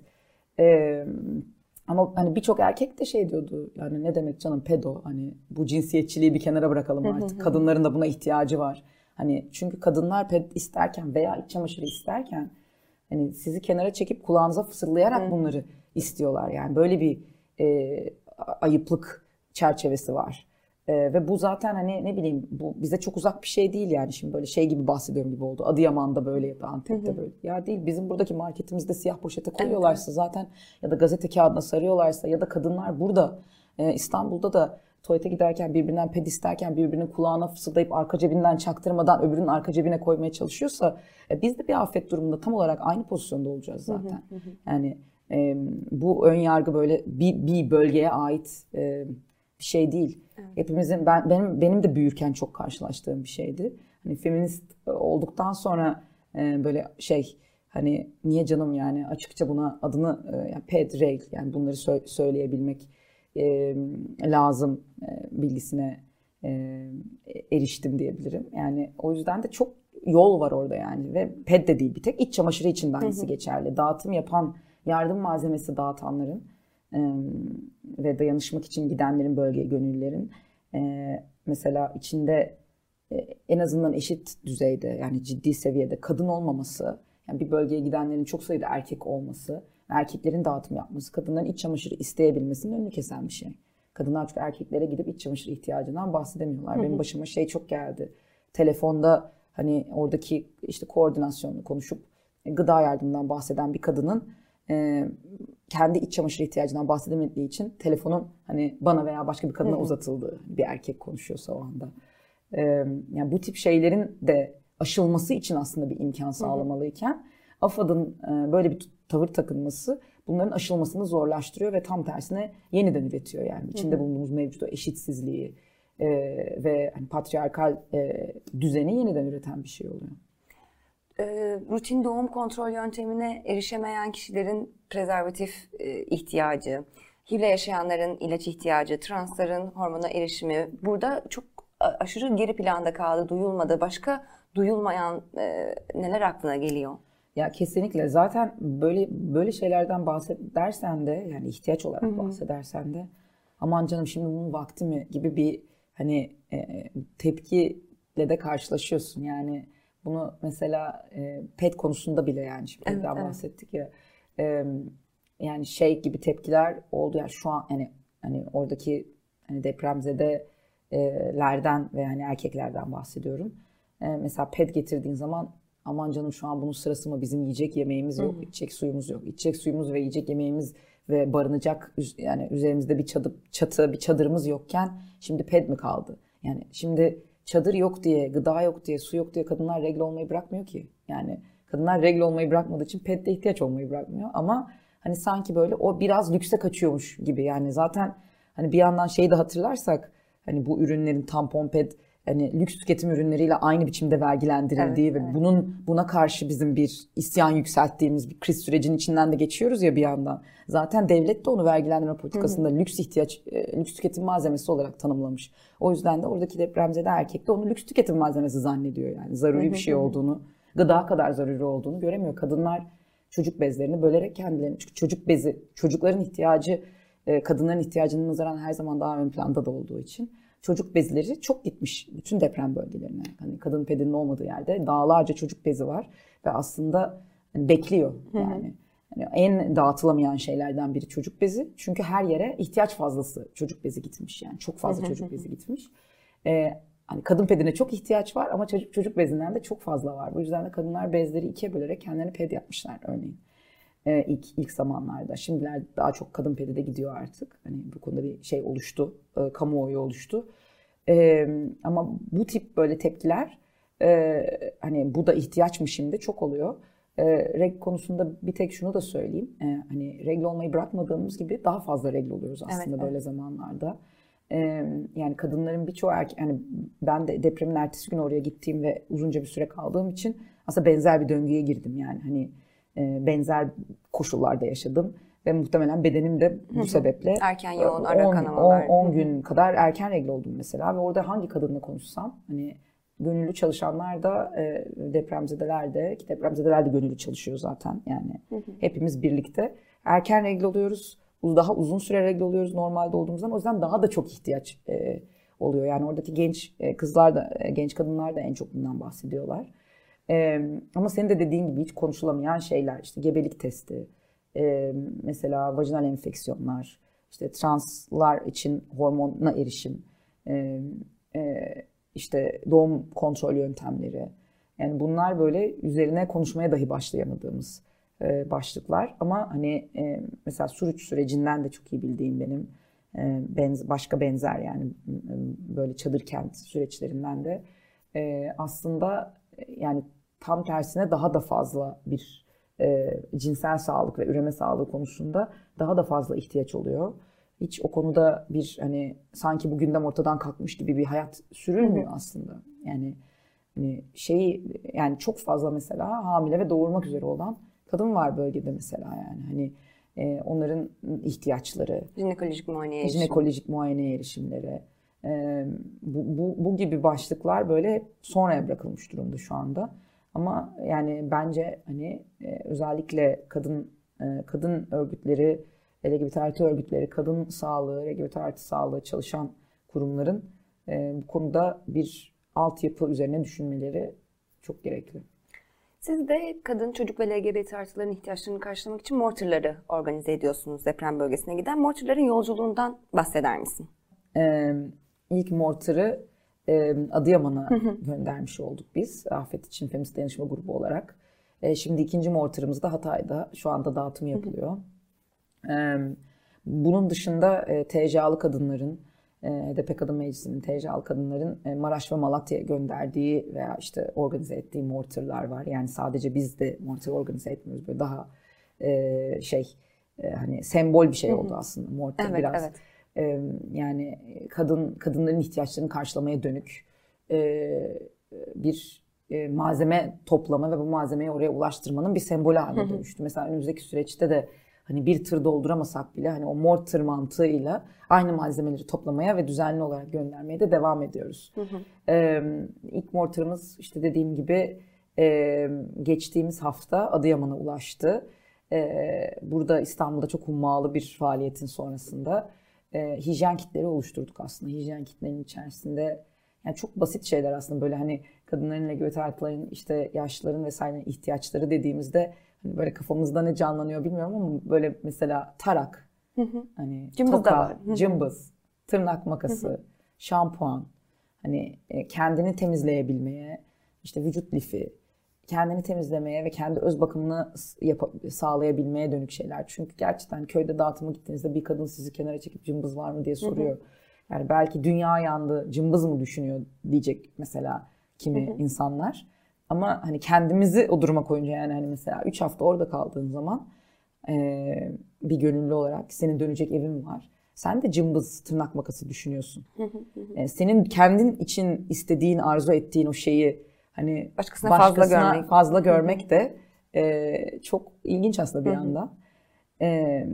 Ee, ama hani birçok erkek de şey diyordu. Yani ne demek canım pedo hani bu cinsiyetçiliği bir kenara bırakalım artık. Kadınların da buna ihtiyacı var. Hani çünkü kadınlar ped isterken veya iç çamaşırı isterken hani sizi kenara çekip kulağınıza fısıldayarak bunları istiyorlar. Yani böyle bir e, ayıplık çerçevesi var. Ee, ve bu zaten hani ne bileyim bu bize çok uzak bir şey değil yani şimdi böyle şey gibi bahsediyorum gibi oldu. Adıyaman'da böyle ya da Antep'te böyle. Ya değil bizim buradaki marketimizde siyah poşete koyuyorlarsa zaten ya da gazete kağıdına sarıyorlarsa ya da kadınlar burada e, İstanbul'da da tuvalete giderken birbirinden ped isterken birbirinin kulağına fısıldayıp arka cebinden çaktırmadan öbürünün arka cebine koymaya çalışıyorsa e, biz de bir afet durumunda tam olarak aynı pozisyonda olacağız zaten. Yani e, bu ön yargı böyle bir, bir bölgeye ait e, bir şey değil. Evet. Hepimizin ben benim benim de büyürken çok karşılaştığım bir şeydi. Hani feminist olduktan sonra e, böyle şey hani niye canım yani açıkça buna adını e, yani ped rail yani bunları sö- söyleyebilmek e, lazım e, bilgisine e, eriştim diyebilirim. Yani o yüzden de çok yol var orada yani ve ped de değil bir tek iç çamaşırı için de aynısı geçerli. Dağıtım yapan yardım malzemesi dağıtanların ve dayanışmak için gidenlerin bölgeye gönüllülerin mesela içinde en azından eşit düzeyde yani ciddi seviyede kadın olmaması, yani bir bölgeye gidenlerin çok sayıda erkek olması, erkeklerin dağıtım yapması, kadınların iç çamaşırı isteyebilmesinin önünü kesen bir şey. Kadınlar çünkü erkeklere gidip iç çamaşırı ihtiyacından bahsedemiyorlar. Benim başıma şey çok geldi. Telefonda hani oradaki işte koordinasyonunu konuşup gıda yardımından bahseden bir kadının e, kendi iç çamaşır ihtiyacından bahsedemediği için telefonun hani bana veya başka bir kadına uzatıldığı bir erkek konuşuyorsa o anda. Yani bu tip şeylerin de aşılması için aslında bir imkan sağlamalıyken AFAD'ın böyle bir tavır takınması bunların aşılmasını zorlaştırıyor ve tam tersine yeniden üretiyor yani. İçinde bulunduğumuz mevcut o eşitsizliği e, ve hani patriarkal e, düzeni yeniden üreten bir şey oluyor e, rutin doğum kontrol yöntemine erişemeyen kişilerin prezervatif e, ihtiyacı, HIV'le yaşayanların ilaç ihtiyacı, transların hormona erişimi burada çok aşırı geri planda kaldı, duyulmadı. Başka duyulmayan e, neler aklına geliyor? Ya kesinlikle zaten böyle böyle şeylerden bahsedersen de yani ihtiyaç olarak Hı-hı. bahsedersen de aman canım şimdi bunun vakti mi gibi bir hani e, tepkiyle de karşılaşıyorsun yani bunu mesela e, pet konusunda bile yani şimdi evet, evet. bahsettik ya. E, yani şey gibi tepkiler oldu yani şu an hani hani oradaki hani depremzedelerden ve hani erkeklerden bahsediyorum. E, mesela pet getirdiğin zaman aman canım şu an bunun sırası mı bizim yiyecek yemeğimiz yok, Hı-hı. içecek suyumuz yok. İçecek suyumuz ve yiyecek yemeğimiz ve barınacak yani üzerimizde bir çadır, çatı, bir çadırımız yokken şimdi ped mi kaldı? Yani şimdi çadır yok diye, gıda yok diye, su yok diye kadınlar regl olmayı bırakmıyor ki. Yani kadınlar regl olmayı bırakmadığı için pedde ihtiyaç olmayı bırakmıyor. Ama hani sanki böyle o biraz lükse kaçıyormuş gibi. Yani zaten hani bir yandan şeyi de hatırlarsak hani bu ürünlerin tampon ped hani lüks tüketim ürünleriyle aynı biçimde vergilendirildiği evet, ve evet. bunun buna karşı bizim bir isyan yükselttiğimiz bir kriz sürecinin içinden de geçiyoruz ya bir yandan. Zaten devlet de onu vergilendirme politikasında hı hı. lüks ihtiyaç, e, lüks tüketim malzemesi olarak tanımlamış. O yüzden de oradaki depremzede erkek de onu lüks tüketim malzemesi zannediyor yani. Zaruri bir şey olduğunu, gıda kadar zaruri olduğunu göremiyor. Kadınlar çocuk bezlerini bölerek kendilerini, çünkü çocuk bezi, çocukların ihtiyacı, e, kadınların ihtiyacının nazaran her zaman daha ön planda da olduğu için çocuk bezleri çok gitmiş bütün deprem bölgelerine. Hani kadın pedinin olmadığı yerde dağlarca çocuk bezi var ve aslında hani bekliyor yani. Yani en dağıtılamayan şeylerden biri çocuk bezi. Çünkü her yere ihtiyaç fazlası çocuk bezi gitmiş yani. Çok fazla çocuk bezi gitmiş. Ee, hani kadın pedine çok ihtiyaç var ama çocuk, çocuk bezinden de çok fazla var. Bu yüzden de kadınlar bezleri ikiye bölerek kendilerine ped yapmışlar örneğin. Ee, ilk, ilk zamanlarda. Şimdiler daha çok kadın pedi de gidiyor artık. Hani bu konuda bir şey oluştu, e, kamuoyu oluştu. E, ama bu tip böyle tepkiler e, hani bu da ihtiyaç mı şimdi çok oluyor. E, reg konusunda bir tek şunu da söyleyeyim. E, hani regl olmayı bırakmadığımız gibi daha fazla regl oluyoruz aslında evet, böyle evet. zamanlarda. E, yani kadınların birçoğu erkek, yani ben de depremin ertesi gün oraya gittiğim ve uzunca bir süre kaldığım için aslında benzer bir döngüye girdim yani. Hani e, benzer koşullarda yaşadım. Ve muhtemelen bedenim de bu Hı-hı. sebeple erken yoğun ara kanamalar. 10 gün kadar erken regl oldum mesela. Ve orada hangi kadınla konuşsam hani gönüllü çalışanlar da e, depremzedeler de ki depremzedeler de gönüllü çalışıyor zaten yani. Hı-hı. hepimiz birlikte. Erken regl oluyoruz. Daha uzun süre regl oluyoruz normalde olduğumuzdan o yüzden daha da çok ihtiyaç e, oluyor. Yani oradaki genç e, kızlar da e, genç kadınlar da en çok bundan bahsediyorlar. E, ama senin de dediğin gibi hiç konuşulamayan şeyler işte gebelik testi, e, mesela vajinal enfeksiyonlar, işte translar için hormona erişim, e, e, işte doğum kontrol yöntemleri. Yani bunlar böyle üzerine konuşmaya dahi başlayamadığımız e, başlıklar. Ama hani e, mesela Suruç sürecinden de çok iyi bildiğim benim e, benz, başka benzer yani e, böyle çadır kent süreçlerinden de e, aslında e, yani tam tersine daha da fazla bir e, cinsel sağlık ve üreme sağlığı konusunda daha da fazla ihtiyaç oluyor. Hiç o konuda bir hani sanki bu gündem ortadan kalkmış gibi bir hayat sürülmüyor aslında. Yani hani şeyi yani çok fazla mesela hamile ve doğurmak üzere olan kadın var bölgede mesela yani hani e, onların ihtiyaçları, Jinekolojik muayene erişim. jinekolojik muayene erişimleri, e, bu, bu, bu gibi başlıklar böyle sonraya bırakılmış durumda şu anda. Ama yani bence hani e, özellikle kadın e, kadın örgütleri, LGBT artı örgütleri, kadın sağlığı, LGBT artı sağlığı çalışan kurumların e, bu konuda bir altyapı üzerine düşünmeleri çok gerekli. Siz de kadın, çocuk ve LGBT artıların ihtiyaçlarını karşılamak için mortarları organize ediyorsunuz deprem bölgesine giden. Mortarların yolculuğundan bahseder misin? Ee, ilk mortarı e, Adıyaman'a göndermiş olduk biz. Afet için Feminist Dayanışma Grubu olarak. E, şimdi ikinci mortarımız da Hatay'da. Şu anda dağıtım yapılıyor. E, bunun dışında e, TCA'lı kadınların, e, HDP Kadın Meclisi'nin TCA'lı kadınların e, Maraş ve Malatya'ya gönderdiği veya işte organize ettiği mortarlar var. Yani sadece biz de mortar organize etmiyoruz. Böyle daha e, şey e, hani sembol bir şey oldu aslında mortar Evet, biraz. evet. E, yani kadın kadınların ihtiyaçlarını karşılamaya dönük e, bir e, malzeme toplama ve bu malzemeyi oraya ulaştırmanın bir sembolü haline dönüştü. Mesela önümüzdeki süreçte de hani bir tır dolduramasak bile hani o mortar mantığıyla aynı malzemeleri toplamaya ve düzenli olarak göndermeye de devam ediyoruz. E, ilk mortarımız işte dediğim gibi e, geçtiğimiz hafta Adıyaman'a ulaştı. E, burada İstanbul'da çok hummalı bir faaliyetin sonrasında e, hijyen kitleri oluşturduk aslında. Hijyen kitlerinin içerisinde yani çok basit şeyler aslında böyle hani kadınların, LGBT artıların, işte yaşlıların vesaire ihtiyaçları dediğimizde hani böyle kafamızda ne canlanıyor bilmiyorum ama böyle mesela tarak, hani Cımbız da toka, var. Hı hı. cımbız, tırnak makası, şampuan, hani e, kendini temizleyebilmeye, işte vücut lifi, kendini temizlemeye ve kendi öz bakımını yapa- sağlayabilmeye dönük şeyler. Çünkü gerçekten köyde dağıtıma gittiğinizde bir kadın sizi kenara çekip cımbız var mı diye soruyor. Yani belki dünya yandı, cımbız mı düşünüyor diyecek mesela kimi insanlar. Ama hani kendimizi o duruma koyunca yani hani mesela 3 hafta orada kaldığın zaman eee, bir gönüllü olarak senin dönecek evin var. Sen de cımbız, tırnak makası düşünüyorsun. E, senin kendin için istediğin, arzu ettiğin o şeyi hani Başkasına fazla görmek. fazla görmek de e, çok ilginç aslında bir yandan. E,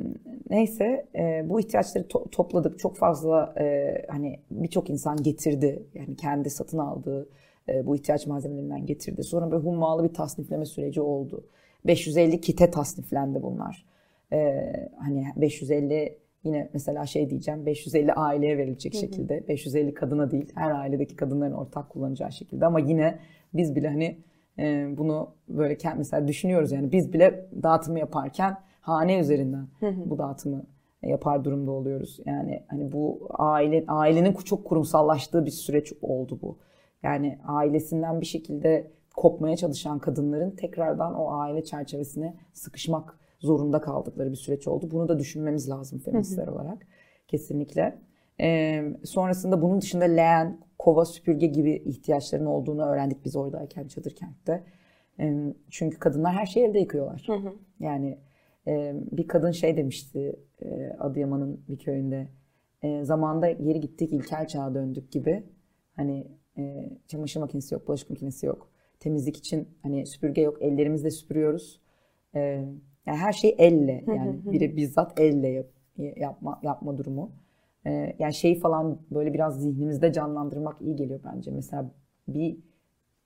neyse e, bu ihtiyaçları to- topladık. Çok fazla e, hani birçok insan getirdi. Yani kendi satın aldığı e, bu ihtiyaç malzemelerinden getirdi. Sonra böyle hummalı bir tasnifleme süreci oldu. 550 kite tasniflendi bunlar. E, hani 550 yine mesela şey diyeceğim 550 aileye verilecek şekilde 550 kadına değil her ailedeki kadınların ortak kullanacağı şekilde ama yine biz bile hani e, bunu böyle mesela düşünüyoruz yani biz bile dağıtımı yaparken hane üzerinden bu dağıtımı yapar durumda oluyoruz. Yani hani bu aile ailenin çok kurumsallaştığı bir süreç oldu bu. Yani ailesinden bir şekilde kopmaya çalışan kadınların tekrardan o aile çerçevesine sıkışmak zorunda kaldıkları bir süreç oldu. Bunu da düşünmemiz lazım feministler olarak. Kesinlikle. Ee, sonrasında bunun dışında leğen, kova, süpürge gibi ihtiyaçların olduğunu öğrendik biz oradayken çadır kentte. Ee, çünkü kadınlar her şeyi elde yıkıyorlar. Yani e, bir kadın şey demişti e, Adıyaman'ın bir köyünde. E, zamanda geri gittik ilkel çağa döndük gibi. Hani e, çamaşır makinesi yok, bulaşık makinesi yok. Temizlik için hani süpürge yok, ellerimizle süpürüyoruz. E, yani her şey elle yani biri bizzat elle yap- yapma yapma durumu. E, yani şeyi falan böyle biraz zihnimizde canlandırmak iyi geliyor bence. Mesela bir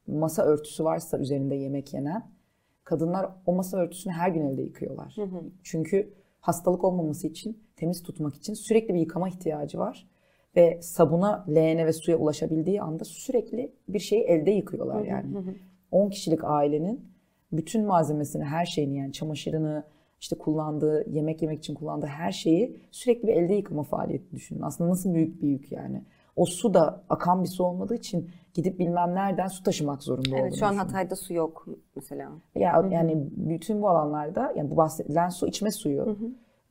masa örtüsü varsa üzerinde yemek yenen kadınlar o masa örtüsünü her gün elde yıkıyorlar. Çünkü hastalık olmaması için, temiz tutmak için sürekli bir yıkama ihtiyacı var. Ve sabuna, leğene ve suya ulaşabildiği anda sürekli bir şeyi elde yıkıyorlar yani. 10 kişilik ailenin bütün malzemesini, her şeyini yani çamaşırını, işte kullandığı, yemek yemek için kullandığı her şeyi sürekli bir elde yıkama faaliyeti düşünün. Aslında nasıl büyük bir yük yani. o su da akan bir su olmadığı için gidip bilmem nereden su taşımak zorunda Evet olduğunu şu an. Hatay'da su yok mesela. Ya yani bütün bu alanlarda yani bu bahsedilen su içme suyu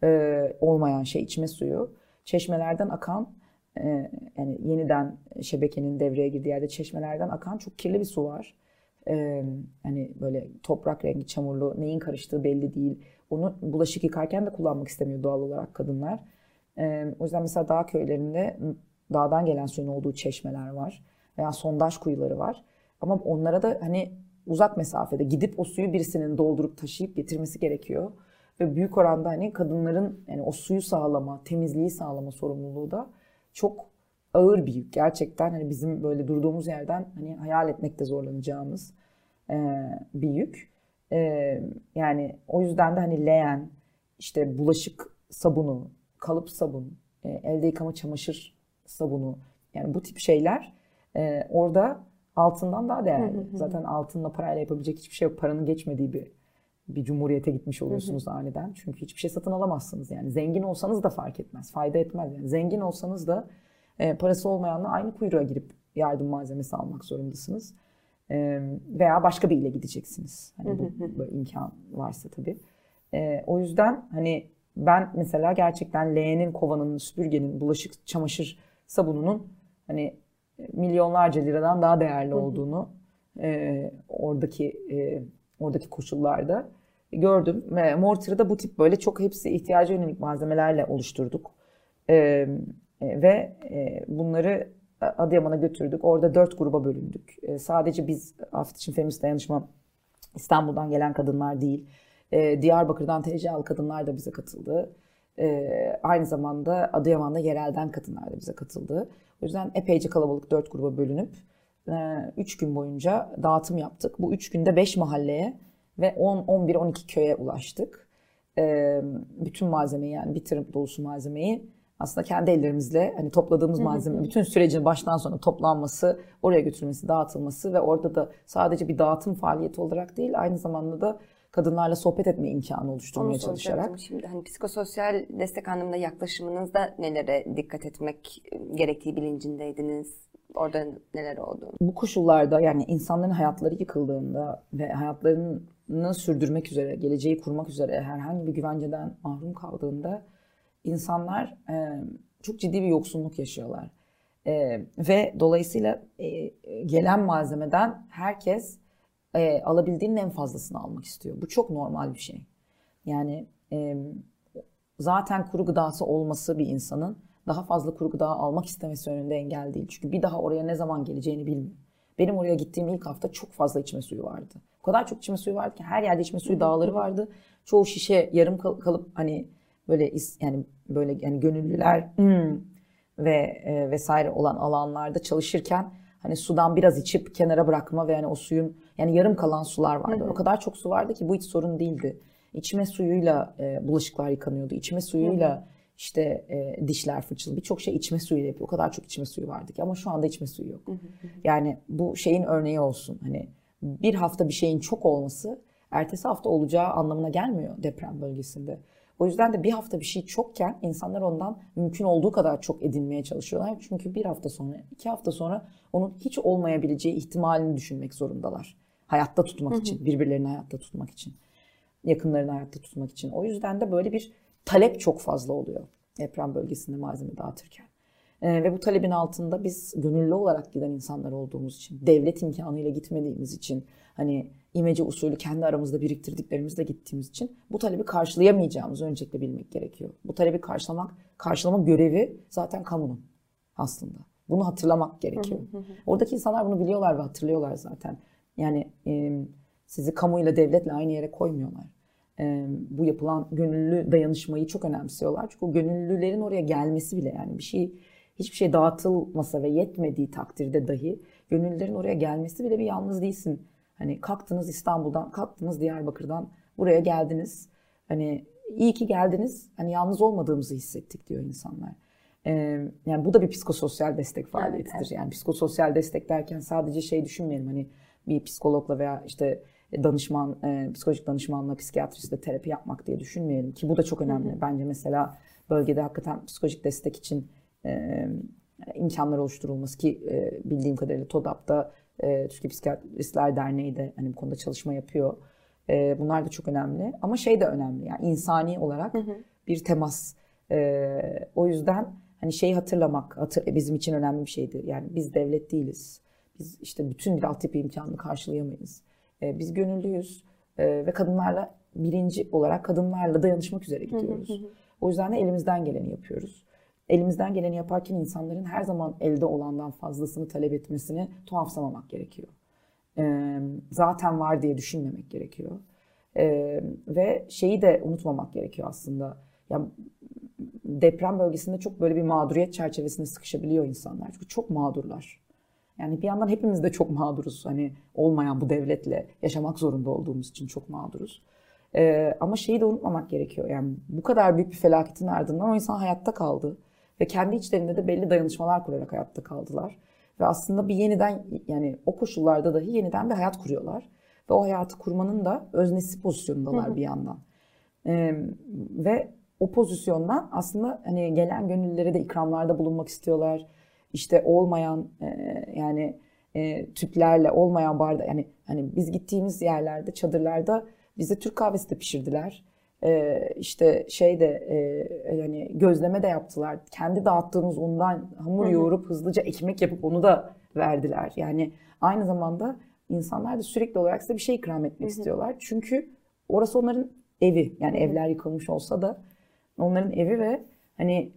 e, olmayan şey içme suyu çeşmelerden akan e, yani yeniden şebekenin devreye girdiği yerde çeşmelerden akan çok kirli bir su var. E, hani böyle toprak rengi çamurlu neyin karıştığı belli değil. Onu bulaşık yıkarken de kullanmak istemiyor doğal olarak kadınlar. E, o yüzden mesela dağ köylerinde dağdan gelen suyun olduğu çeşmeler var veya sondaj kuyuları var. Ama onlara da hani uzak mesafede gidip o suyu birisinin doldurup taşıyıp getirmesi gerekiyor. Ve büyük oranda hani kadınların yani o suyu sağlama, temizliği sağlama sorumluluğu da çok ağır bir yük. Gerçekten hani bizim böyle durduğumuz yerden hani hayal etmekte zorlanacağımız e, bir yük. E, yani o yüzden de hani leğen, işte bulaşık sabunu, kalıp sabun, e, elde yıkama çamaşır sabunu yani bu tip şeyler e, orada altından daha değerli. Zaten altınla parayla yapabilecek hiçbir şey yok. Paranın geçmediği bir bir cumhuriyete gitmiş oluyorsunuz aniden. Çünkü hiçbir şey satın alamazsınız yani. Zengin olsanız da fark etmez. Fayda etmez yani. Zengin olsanız da e, parası olmayanla aynı kuyruğa girip yardım malzemesi almak zorundasınız. E, veya başka bir ile gideceksiniz. Hani bu böyle imkan varsa tabii. E, o yüzden hani ben mesela gerçekten leğenin, kovanın, süpürgenin, bulaşık, çamaşır sabununun hani milyonlarca liradan daha değerli olduğunu e, oradaki e, oradaki koşullarda gördüm. Ve Mortar'ı da bu tip böyle çok hepsi ihtiyaca yönelik malzemelerle oluşturduk. E, e, ve e, bunları Adıyaman'a götürdük. Orada dört gruba bölündük. E, sadece biz Afet için Feminist Dayanışma İstanbul'dan gelen kadınlar değil. E, Diyarbakır'dan TCA'lı kadınlar da bize katıldı. E, aynı zamanda Adıyaman'da yerelden kadınlar da bize katıldı. O yüzden epeyce kalabalık dört gruba bölünüp e, üç gün boyunca dağıtım yaptık. Bu üç günde beş mahalleye ve 10, 11, 12 köye ulaştık. E, bütün malzemeyi yani bir tırım dolusu malzemeyi aslında kendi ellerimizle hani topladığımız malzeme, bütün sürecin baştan sona toplanması, oraya götürülmesi, dağıtılması ve orada da sadece bir dağıtım faaliyeti olarak değil, aynı zamanda da kadınlarla sohbet etme imkanı oluşturmaya Onu çalışarak. şimdi. Hani psikososyal destek anlamında yaklaşımınızda nelere dikkat etmek gerektiği bilincindeydiniz? Orada neler oldu? bu koşullarda yani insanların hayatları yıkıldığında ve hayatlarını sürdürmek üzere, geleceği kurmak üzere herhangi bir güvenceden mahrum kaldığında insanlar e, çok ciddi bir yoksunluk yaşıyorlar. E, ve dolayısıyla e, gelen malzemeden herkes e, alabildiğinin en fazlasını almak istiyor. Bu çok normal bir şey. Yani e, zaten kuru gıdası olması bir insanın daha fazla kuru gıda almak istemesi önünde engel değil. Çünkü bir daha oraya ne zaman geleceğini bilmiyor. Benim oraya gittiğim ilk hafta çok fazla içme suyu vardı. O kadar çok içme suyu vardı ki her yerde içme suyu dağları vardı. Çoğu şişe yarım kal- kalıp hani böyle is- yani böyle yani gönüllüler "Hmm," ve e, vesaire olan alanlarda çalışırken hani sudan biraz içip kenara bırakma ve yani o suyun yani yarım kalan sular vardı. O kadar çok su vardı ki bu hiç sorun değildi. İçme suyuyla e, bulaşıklar yıkanıyordu. İçme suyuyla işte e, dişler fırçalı birçok şey içme suyuyla yapıyor. O kadar çok içme suyu vardı ki ama şu anda içme suyu yok. Yani bu şeyin örneği olsun. Hani bir hafta bir şeyin çok olması ertesi hafta olacağı anlamına gelmiyor deprem bölgesinde. O yüzden de bir hafta bir şey çokken insanlar ondan mümkün olduğu kadar çok edinmeye çalışıyorlar. Çünkü bir hafta sonra, iki hafta sonra onun hiç olmayabileceği ihtimalini düşünmek zorundalar. Hayatta tutmak için, birbirlerini hayatta tutmak için, yakınlarını hayatta tutmak için. O yüzden de böyle bir talep çok fazla oluyor deprem bölgesinde malzeme dağıtırken. Ee, ve bu talebin altında biz gönüllü olarak giden insanlar olduğumuz için, devlet imkanıyla gitmediğimiz için, hani imece usulü kendi aramızda biriktirdiklerimizle gittiğimiz için bu talebi karşılayamayacağımızı öncelikle bilmek gerekiyor. Bu talebi karşılamak, karşılama görevi zaten kamunun aslında. Bunu hatırlamak gerekiyor. Oradaki insanlar bunu biliyorlar ve hatırlıyorlar zaten. Yani e, sizi kamuyla, devletle aynı yere koymuyorlar. E, bu yapılan gönüllü dayanışmayı çok önemsiyorlar. Çünkü o gönüllülerin oraya gelmesi bile yani bir şey hiçbir şey dağıtılmasa ve yetmediği takdirde dahi gönüllülerin oraya gelmesi bile bir yalnız değilsin. Hani kalktınız İstanbul'dan, kalktınız Diyarbakır'dan buraya geldiniz. Hani iyi ki geldiniz. Hani yalnız olmadığımızı hissettik diyor insanlar. Ee, yani bu da bir psikososyal destek faaliyetidir. evet. Yani psikososyal destek derken sadece şey düşünmeyelim hani bir psikologla veya işte danışman, e, psikolojik danışmanla, psikiyatristle terapi yapmak diye düşünmeyelim ki bu da çok önemli. Bence mesela bölgede hakikaten psikolojik destek için e, imkanlar oluşturulması ki e, bildiğim kadarıyla TODAP'ta e, Türkiye Psikiyatristler Derneği de hani bu konuda çalışma yapıyor. E, bunlar da çok önemli. Ama şey de önemli yani insani olarak hı hı. bir temas. E, o yüzden hani şeyi hatırlamak hatır, e, bizim için önemli bir şeydi. Yani biz devlet değiliz. Biz işte bütün bir altyapı imkanını karşılayamayız. E, biz gönüllüyüz e, ve kadınlarla birinci olarak kadınlarla dayanışmak üzere gidiyoruz. Hı hı hı. O yüzden de elimizden geleni yapıyoruz. Elimizden geleni yaparken insanların her zaman elde olandan fazlasını talep etmesini tuhafsamamak gerekiyor. E, zaten var diye düşünmemek gerekiyor. E, ve şeyi de unutmamak gerekiyor aslında. Ya deprem bölgesinde çok böyle bir mağduriyet çerçevesinde sıkışabiliyor insanlar. Çünkü çok mağdurlar. Yani bir yandan hepimiz de çok mağduruz. Hani olmayan bu devletle yaşamak zorunda olduğumuz için çok mağduruz. Ee, ama şeyi de unutmamak gerekiyor. Yani bu kadar büyük bir felaketin ardından o insan hayatta kaldı. Ve kendi içlerinde de belli dayanışmalar kurarak hayatta kaldılar. Ve aslında bir yeniden yani o koşullarda dahi yeniden bir hayat kuruyorlar. Ve o hayatı kurmanın da öznesi pozisyonundalar bir yandan. Ee, ve o pozisyondan aslında hani gelen gönüllülere de ikramlarda bulunmak istiyorlar. İşte olmayan e, yani e, tüplerle olmayan barda yani hani biz gittiğimiz yerlerde çadırlarda bize Türk kahvesi de pişirdiler. Ee, işte şey de e, yani gözleme de yaptılar. Kendi dağıttığımız undan hamur yoğurup hızlıca ekmek yapıp onu da verdiler. Yani aynı zamanda insanlar da sürekli olarak size bir şey ikram etmek istiyorlar. Çünkü orası onların evi. Yani evler yıkılmış olsa da onların evi ve hani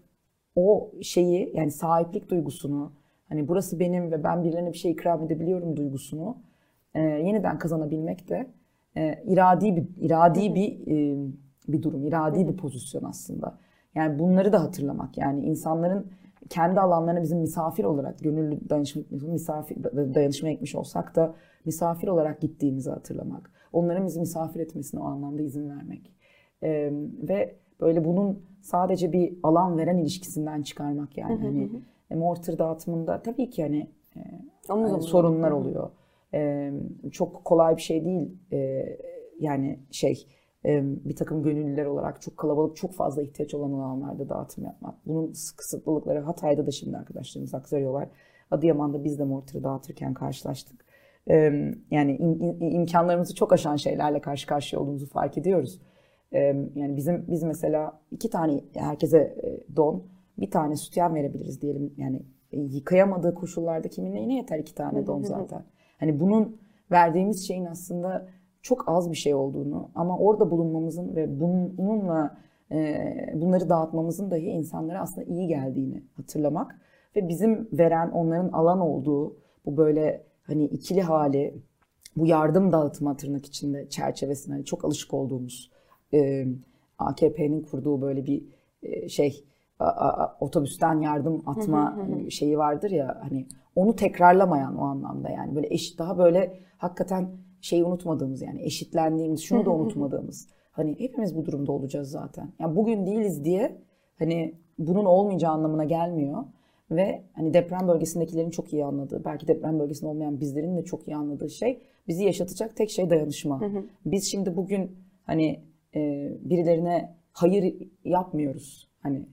o şeyi yani sahiplik duygusunu hani burası benim ve ben birilerine bir şey ikram edebiliyorum duygusunu e, yeniden kazanabilmek de e, iradi bir iradi bir e, bir durum, iradi bir pozisyon aslında. Yani bunları da hatırlamak. Yani insanların kendi alanlarına bizim misafir olarak gönüllü dayanışma misafir dayanışma etmiş olsak da misafir olarak gittiğimizi hatırlamak. Onların bizi misafir etmesine o anlamda izin vermek. Ee, ve böyle bunun sadece bir alan veren ilişkisinden çıkarmak yani. hani e, mortar dağıtımında tabii ki hani e, yani sorunlar oluyor. E, çok kolay bir şey değil. E, yani şey bir takım gönüllüler olarak çok kalabalık, çok fazla ihtiyaç olan alanlarda dağıtım yapmak. Bunun kısıtlılıkları Hatay'da da şimdi arkadaşlarımız aktarıyorlar. Adıyaman'da biz de mortarı dağıtırken karşılaştık. Yani im, imkanlarımızı çok aşan şeylerle karşı karşıya olduğumuzu fark ediyoruz. Yani bizim biz mesela iki tane herkese e, don, bir tane sütyen verebiliriz diyelim. Yani e, yıkayamadığı koşullarda kimin neyine yeter iki tane don zaten. Hani bunun verdiğimiz şeyin aslında çok az bir şey olduğunu ama orada bulunmamızın ve bununla e, bunları dağıtmamızın dahi insanlara aslında iyi geldiğini hatırlamak ve bizim veren onların alan olduğu bu böyle hani ikili hali bu yardım dağıtma tırnak içinde çerçevesine hani çok alışık olduğumuz e, AKP'nin kurduğu böyle bir e, şey otobüsten yardım atma şeyi vardır ya hani onu tekrarlamayan o anlamda yani böyle eş daha böyle hakikaten şeyi unutmadığımız yani eşitlendiğimiz, şunu da unutmadığımız. hani hepimiz bu durumda olacağız zaten. Yani bugün değiliz diye hani bunun olmayacağı anlamına gelmiyor. Ve hani deprem bölgesindekilerin çok iyi anladığı, belki deprem bölgesinde olmayan bizlerin de çok iyi anladığı şey bizi yaşatacak tek şey dayanışma. Biz şimdi bugün hani e, birilerine hayır yapmıyoruz. Hani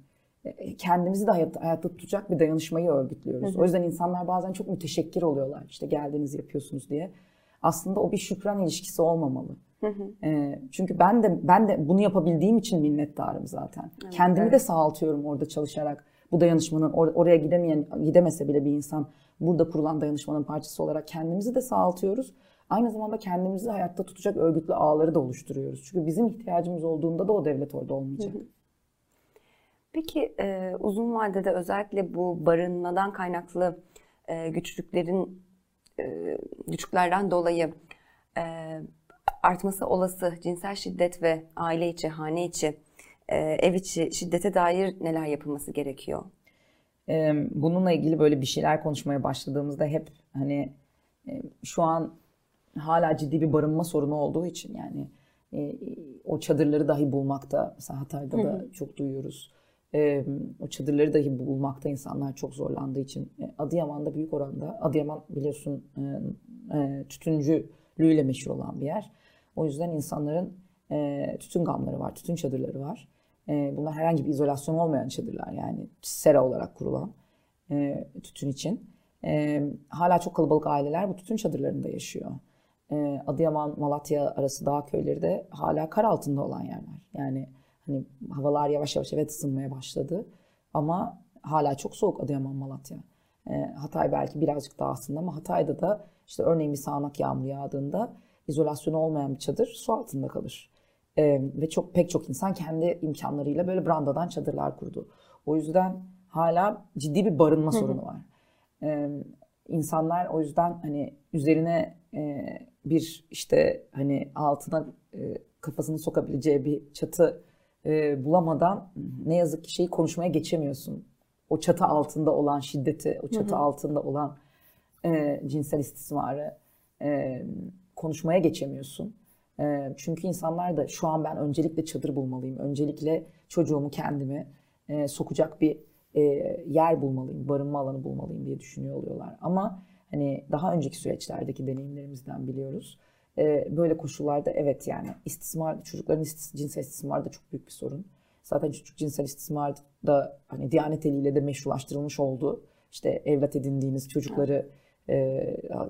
e, kendimizi de hayatta, hayatta tutacak bir dayanışmayı örgütlüyoruz. O yüzden insanlar bazen çok müteşekkir oluyorlar. İşte geldiniz yapıyorsunuz diye aslında o bir şükran ilişkisi olmamalı. Hı hı. E, çünkü ben de ben de bunu yapabildiğim için minnettarım zaten. Evet, Kendimi evet. de sağaltıyorum orada çalışarak. Bu dayanışmanın or- oraya gidemeyen gidemese bile bir insan burada kurulan dayanışmanın parçası olarak kendimizi de sağaltıyoruz. Aynı zamanda kendimizi hayatta tutacak örgütlü ağları da oluşturuyoruz. Çünkü bizim ihtiyacımız olduğunda da o devlet orada olmayacak. Hı hı. Peki e, uzun vadede özellikle bu barınmadan kaynaklı e, güçlüklerin güçlüklerden dolayı e, artması olası cinsel şiddet ve aile içi, hane içi, e, ev içi şiddete dair neler yapılması gerekiyor? Bununla ilgili böyle bir şeyler konuşmaya başladığımızda hep hani şu an hala ciddi bir barınma sorunu olduğu için yani o çadırları dahi bulmakta mesela Hatay'da da çok duyuyoruz e, o çadırları dahi bulmakta insanlar çok zorlandığı için e, Adıyaman'da büyük oranda Adıyaman biliyorsun e, e, tütüncülüğüyle meşhur olan bir yer. O yüzden insanların e, tütün gamları var, tütün çadırları var. E, bunlar herhangi bir izolasyon olmayan çadırlar yani sera olarak kurulan. e, tütün için. E, hala çok kalabalık aileler bu tütün çadırlarında yaşıyor. E, Adıyaman, Malatya arası dağ köyleri de hala kar altında olan yerler. Yani hani havalar yavaş yavaş evet ısınmaya başladı ama hala çok soğuk Adıyaman, Malatya. E, Hatay belki birazcık daha aslında ama Hatay'da da işte örneğin bir sağanak yağmur yağdığında izolasyonu olmayan bir çadır su altında kalır. E, ve çok pek çok insan kendi imkanlarıyla böyle brandadan çadırlar kurdu. O yüzden hala ciddi bir barınma sorunu var. E, insanlar o yüzden hani üzerine e, bir işte hani altına e, kafasını sokabileceği bir çatı e, bulamadan ne yazık ki şeyi konuşmaya geçemiyorsun. O çatı altında olan şiddeti, o çatı hı hı. altında olan e, cinsel istismarı e, konuşmaya geçemiyorsun. E, çünkü insanlar da şu an ben öncelikle çadır bulmalıyım, öncelikle çocuğumu kendimi e, sokacak bir e, yer bulmalıyım, barınma alanı bulmalıyım diye düşünüyor oluyorlar. Ama hani daha önceki süreçlerdeki deneyimlerimizden biliyoruz. E, böyle koşullarda evet yani istismar, çocukların istis, cinsel istismarı da çok büyük bir sorun. Zaten çocuk cinsel istismar da hani Diyanet eliyle de meşrulaştırılmış oldu. İşte evlat edindiğiniz çocukları e,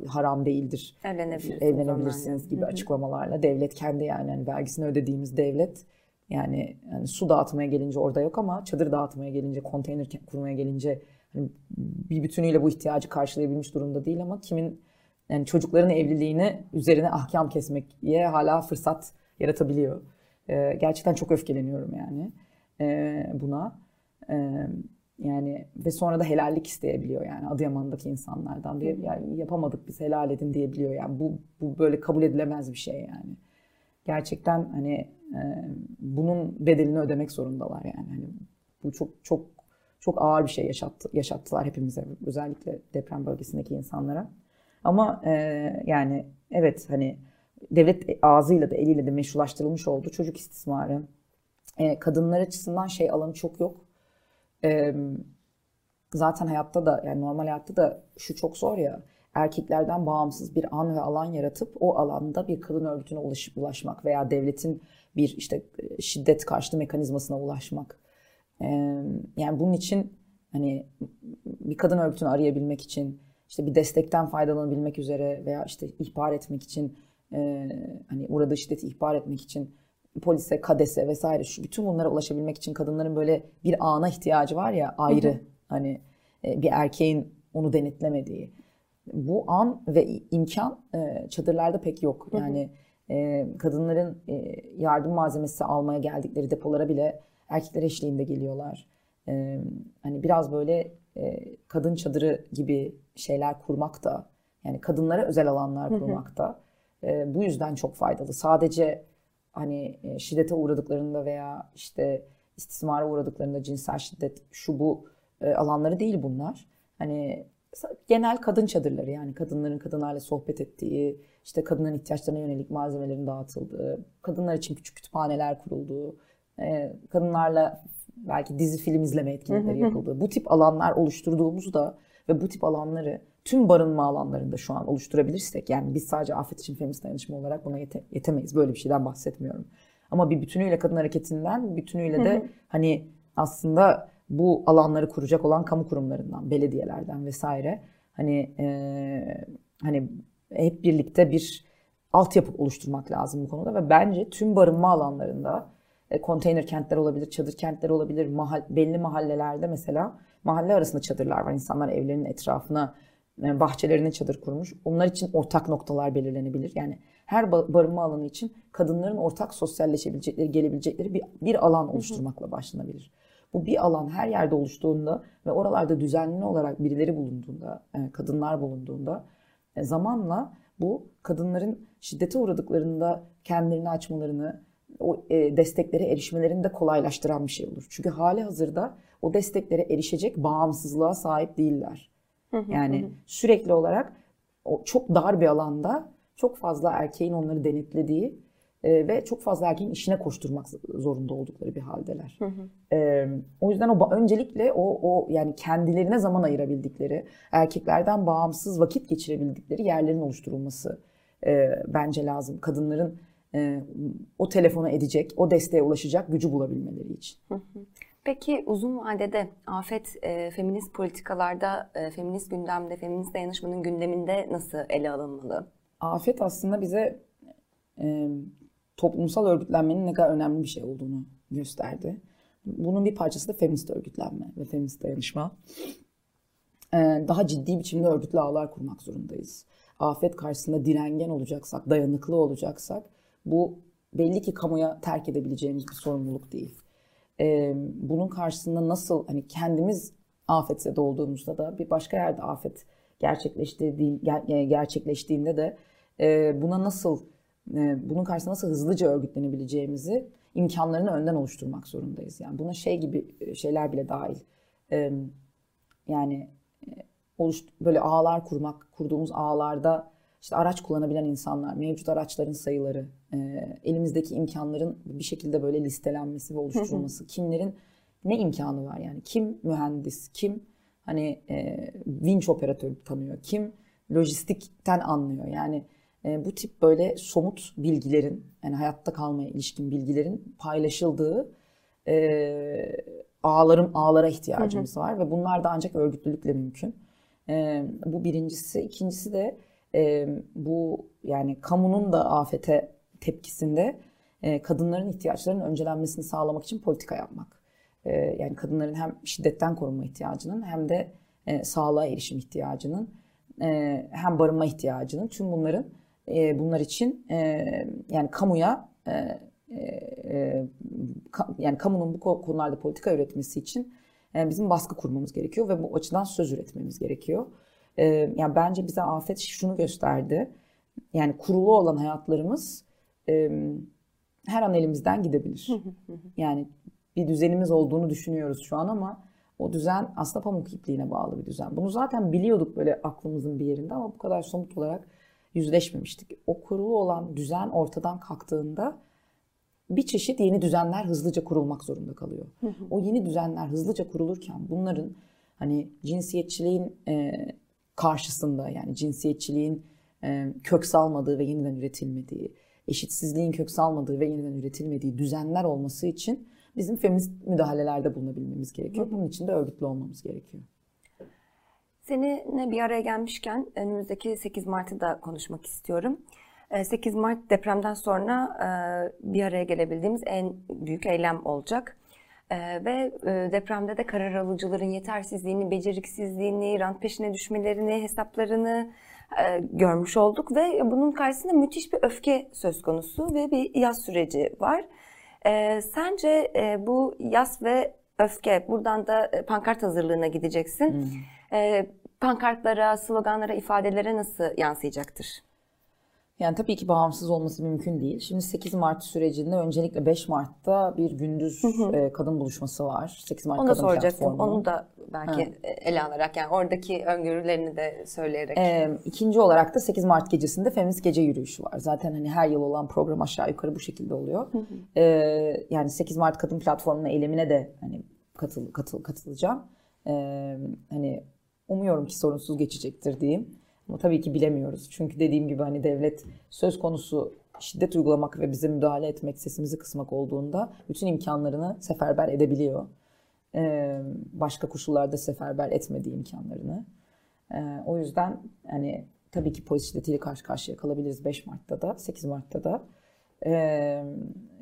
haram değildir. Evlenebilirsiniz, evlenebilirsiniz gibi Hı-hı. açıklamalarla devlet kendi yani, yani vergisini ödediğimiz devlet yani, yani su dağıtmaya gelince orada yok ama çadır dağıtmaya gelince, konteyner kurmaya gelince hani bir bütünüyle bu ihtiyacı karşılayabilmiş durumda değil ama kimin yani çocukların evliliğini üzerine ahkam kesmeye hala fırsat yaratabiliyor. Ee, gerçekten çok öfkeleniyorum yani e, buna. E, yani ve sonra da helallik isteyebiliyor yani Adıyaman'daki insanlardan diye yani yapamadık biz helal edin diyebiliyor yani bu bu böyle kabul edilemez bir şey yani. Gerçekten hani e, bunun bedelini ödemek zorundalar yani. Hani bu çok çok çok ağır bir şey yaşattı, yaşattılar hepimize özellikle deprem bölgesindeki insanlara. Ama e, yani evet hani devlet ağzıyla da eliyle de meşrulaştırılmış oldu çocuk istismarı. E, kadınlar açısından şey alanı çok yok. E, zaten hayatta da yani normal hayatta da şu çok zor ya erkeklerden bağımsız bir an ve alan yaratıp o alanda bir kadın örgütüne ulaşıp ulaşmak veya devletin bir işte şiddet karşıtı mekanizmasına ulaşmak. Ee, yani bunun için hani bir kadın örgütünü arayabilmek için işte bir destekten faydalanabilmek üzere veya işte ihbar etmek için e, hani uğradığı şiddeti ihbar etmek için polise, kadese vesaire şu bütün bunlara ulaşabilmek için kadınların böyle bir ana ihtiyacı var ya ayrı hı hı. hani e, bir erkeğin onu denetlemediği. Bu an ve imkan e, çadırlarda pek yok. Yani e, kadınların e, yardım malzemesi almaya geldikleri depolara bile erkekler eşliğinde geliyorlar. E, hani biraz böyle kadın çadırı gibi şeyler kurmak da yani kadınlara özel alanlar kurmak da e, bu yüzden çok faydalı. Sadece hani e, şiddete uğradıklarında veya işte istismara uğradıklarında cinsel şiddet şu bu e, alanları değil bunlar. Hani genel kadın çadırları yani kadınların kadınlarla sohbet ettiği, işte kadınların ihtiyaçlarına yönelik malzemelerin dağıtıldığı, kadınlar için küçük kütüphaneler kurulduğu, e, kadınlarla belki dizi film izleme etkinlikleri yapıldığı, bu tip alanlar oluşturduğumuzda ve bu tip alanları tüm barınma alanlarında şu an oluşturabilirsek yani biz sadece afet için feminist dayanışma olarak buna yete, yetemeyiz. Böyle bir şeyden bahsetmiyorum. Ama bir bütünüyle kadın hareketinden, bütünüyle de hani aslında bu alanları kuracak olan kamu kurumlarından, belediyelerden vesaire hani e, hani hep birlikte bir altyapı oluşturmak lazım bu konuda ve bence tüm barınma alanlarında e, konteyner kentler olabilir, çadır kentler olabilir, mahal, belli mahallelerde mesela mahalle arasında çadırlar var. İnsanlar evlerinin etrafına e, bahçelerine çadır kurmuş. Onlar için ortak noktalar belirlenebilir. Yani her barınma alanı için kadınların ortak sosyalleşebilecekleri, gelebilecekleri bir, bir alan oluşturmakla başlanabilir. Bu bir alan her yerde oluştuğunda ve oralarda düzenli olarak birileri bulunduğunda, e, kadınlar bulunduğunda zamanla bu kadınların şiddete uğradıklarında kendilerini açmalarını, o desteklere erişmelerini de kolaylaştıran bir şey olur. Çünkü hali hazırda o desteklere erişecek bağımsızlığa sahip değiller. Yani sürekli olarak o çok dar bir alanda çok fazla erkeğin onları denetlediği e, ve çok fazla erkeğin işine koşturmak zorunda oldukları bir haldeler. Hı hı. E, o yüzden o öncelikle o o yani kendilerine zaman ayırabildikleri, erkeklerden bağımsız vakit geçirebildikleri yerlerin oluşturulması e, bence lazım. Kadınların e, o telefona edecek, o desteğe ulaşacak gücü bulabilmeleri için. Hı hı. Peki uzun vadede afet e, feminist politikalarda, e, feminist gündemde, feminist dayanışmanın gündeminde nasıl ele alınmalı? Afet aslında bize e, toplumsal örgütlenmenin ne kadar önemli bir şey olduğunu gösterdi. Bunun bir parçası da feminist örgütlenme ve feminist dayanışma. E, daha ciddi biçimde örgütlü ağlar kurmak zorundayız. Afet karşısında direngen olacaksak, dayanıklı olacaksak bu belli ki kamuya terk edebileceğimiz bir sorumluluk değil. E, bunun karşısında nasıl hani kendimiz afetse olduğumuzda da bir başka yerde afet ger- gerçekleştiğinde de e, buna nasıl e, bunun karşısında nasıl hızlıca örgütlenebileceğimizi imkanlarını önden oluşturmak zorundayız. Yani buna şey gibi şeyler bile dahil. E, yani oluş, böyle ağlar kurmak, kurduğumuz ağlarda işte araç kullanabilen insanlar, mevcut araçların sayıları, e, elimizdeki imkanların bir şekilde böyle listelenmesi ve oluşturulması, kimlerin ne imkanı var yani? Kim mühendis, kim hani e, vinç operatörü tanıyor, kim lojistikten anlıyor? Yani e, bu tip böyle somut bilgilerin yani hayatta kalmaya ilişkin bilgilerin paylaşıldığı e, ağlarım ağlara ihtiyacımız hı hı. var ve bunlar da ancak örgütlülükle mümkün. E, bu birincisi, ikincisi de e, bu yani kamunun da afete tepkisinde e, kadınların ihtiyaçlarının öncelenmesini sağlamak için politika yapmak. E, yani kadınların hem şiddetten korunma ihtiyacının hem de e, sağlığa erişim ihtiyacının e, hem barınma ihtiyacının tüm bunların e, bunlar için e, yani kamuya e, e, ka, yani kamunun bu konularda politika üretmesi için e, bizim baskı kurmamız gerekiyor ve bu açıdan söz üretmemiz gerekiyor. E, yani bence bize afet şunu gösterdi. Yani kurulu olan hayatlarımız e, her an elimizden gidebilir. yani bir düzenimiz olduğunu düşünüyoruz şu an ama o düzen aslında pamuk ipliğine bağlı bir düzen. Bunu zaten biliyorduk böyle aklımızın bir yerinde ama bu kadar somut olarak yüzleşmemiştik. O kurulu olan düzen ortadan kalktığında bir çeşit yeni düzenler hızlıca kurulmak zorunda kalıyor. O yeni düzenler hızlıca kurulurken bunların hani cinsiyetçiliğin e, karşısında yani cinsiyetçiliğin e, kök salmadığı ve yeniden üretilmediği, eşitsizliğin kök salmadığı ve yeniden üretilmediği düzenler olması için bizim feminist müdahalelerde bulunabilmemiz gerekiyor. Bunun için de örgütlü olmamız gerekiyor. Seninle bir araya gelmişken önümüzdeki 8 Mart'ı da konuşmak istiyorum. 8 Mart depremden sonra bir araya gelebildiğimiz en büyük eylem olacak. Ve depremde de karar alıcıların yetersizliğini, beceriksizliğini, rant peşine düşmelerini, hesaplarını görmüş olduk. Ve bunun karşısında müthiş bir öfke söz konusu ve bir yaz süreci var. Sence bu yaz ve öfke, buradan da pankart hazırlığına gideceksin. Hmm e, pankartlara, sloganlara, ifadelere nasıl yansıyacaktır? Yani tabii ki bağımsız olması mümkün değil. Şimdi 8 Mart sürecinde öncelikle 5 Mart'ta bir gündüz hı hı. E, kadın buluşması var. 8 Mart Onu Kadın soracaktım. Platformu. Onu da belki ha. ele alarak yani oradaki öngörülerini de söyleyerek. Ee, ikinci olarak da 8 Mart gecesinde feminist gece yürüyüşü var. Zaten hani her yıl olan program aşağı yukarı bu şekilde oluyor. Hı hı. Ee, yani 8 Mart Kadın Platformu'nun eylemine de hani katıl, katıl katılacağım. Ee, hani umuyorum ki sorunsuz geçecektir diyeyim. Ama tabii ki bilemiyoruz. Çünkü dediğim gibi hani devlet söz konusu şiddet uygulamak ve bize müdahale etmek, sesimizi kısmak olduğunda bütün imkanlarını seferber edebiliyor. Ee, başka koşullarda seferber etmediği imkanlarını. Ee, o yüzden hani tabii ki polis şiddetiyle karşı karşıya kalabiliriz 5 Mart'ta da, 8 Mart'ta da. Ee,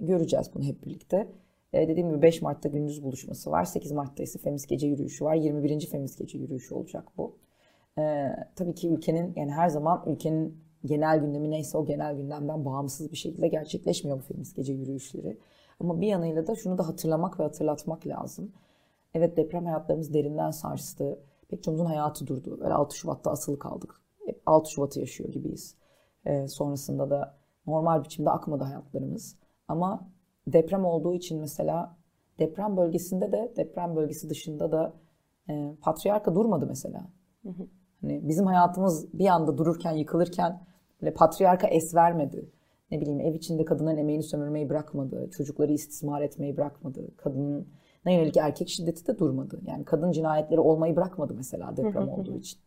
göreceğiz bunu hep birlikte. E, dediğim gibi 5 Mart'ta gündüz buluşması var. 8 Mart'ta ise Feminist Gece Yürüyüşü var. 21. Feminist Gece Yürüyüşü olacak bu. E, tabii ki ülkenin yani her zaman ülkenin genel gündemi neyse o genel gündemden bağımsız bir şekilde gerçekleşmiyor bu Feminist Gece Yürüyüşleri. Ama bir yanıyla da şunu da hatırlamak ve hatırlatmak lazım. Evet deprem hayatlarımız derinden sarstı. Pek çoğumuzun hayatı durdu. Böyle 6 Şubat'ta asılı kaldık. Hep 6 Şubat'ı yaşıyor gibiyiz. E, sonrasında da normal biçimde akmadı hayatlarımız. Ama deprem olduğu için mesela deprem bölgesinde de deprem bölgesi dışında da e, patriarka durmadı mesela. Hani bizim hayatımız bir anda dururken yıkılırken böyle patriarka es vermedi. Ne bileyim ev içinde kadının emeğini sömürmeyi bırakmadı. Çocukları istismar etmeyi bırakmadı. Kadının ne yönelik erkek şiddeti de durmadı. Yani kadın cinayetleri olmayı bırakmadı mesela deprem olduğu için.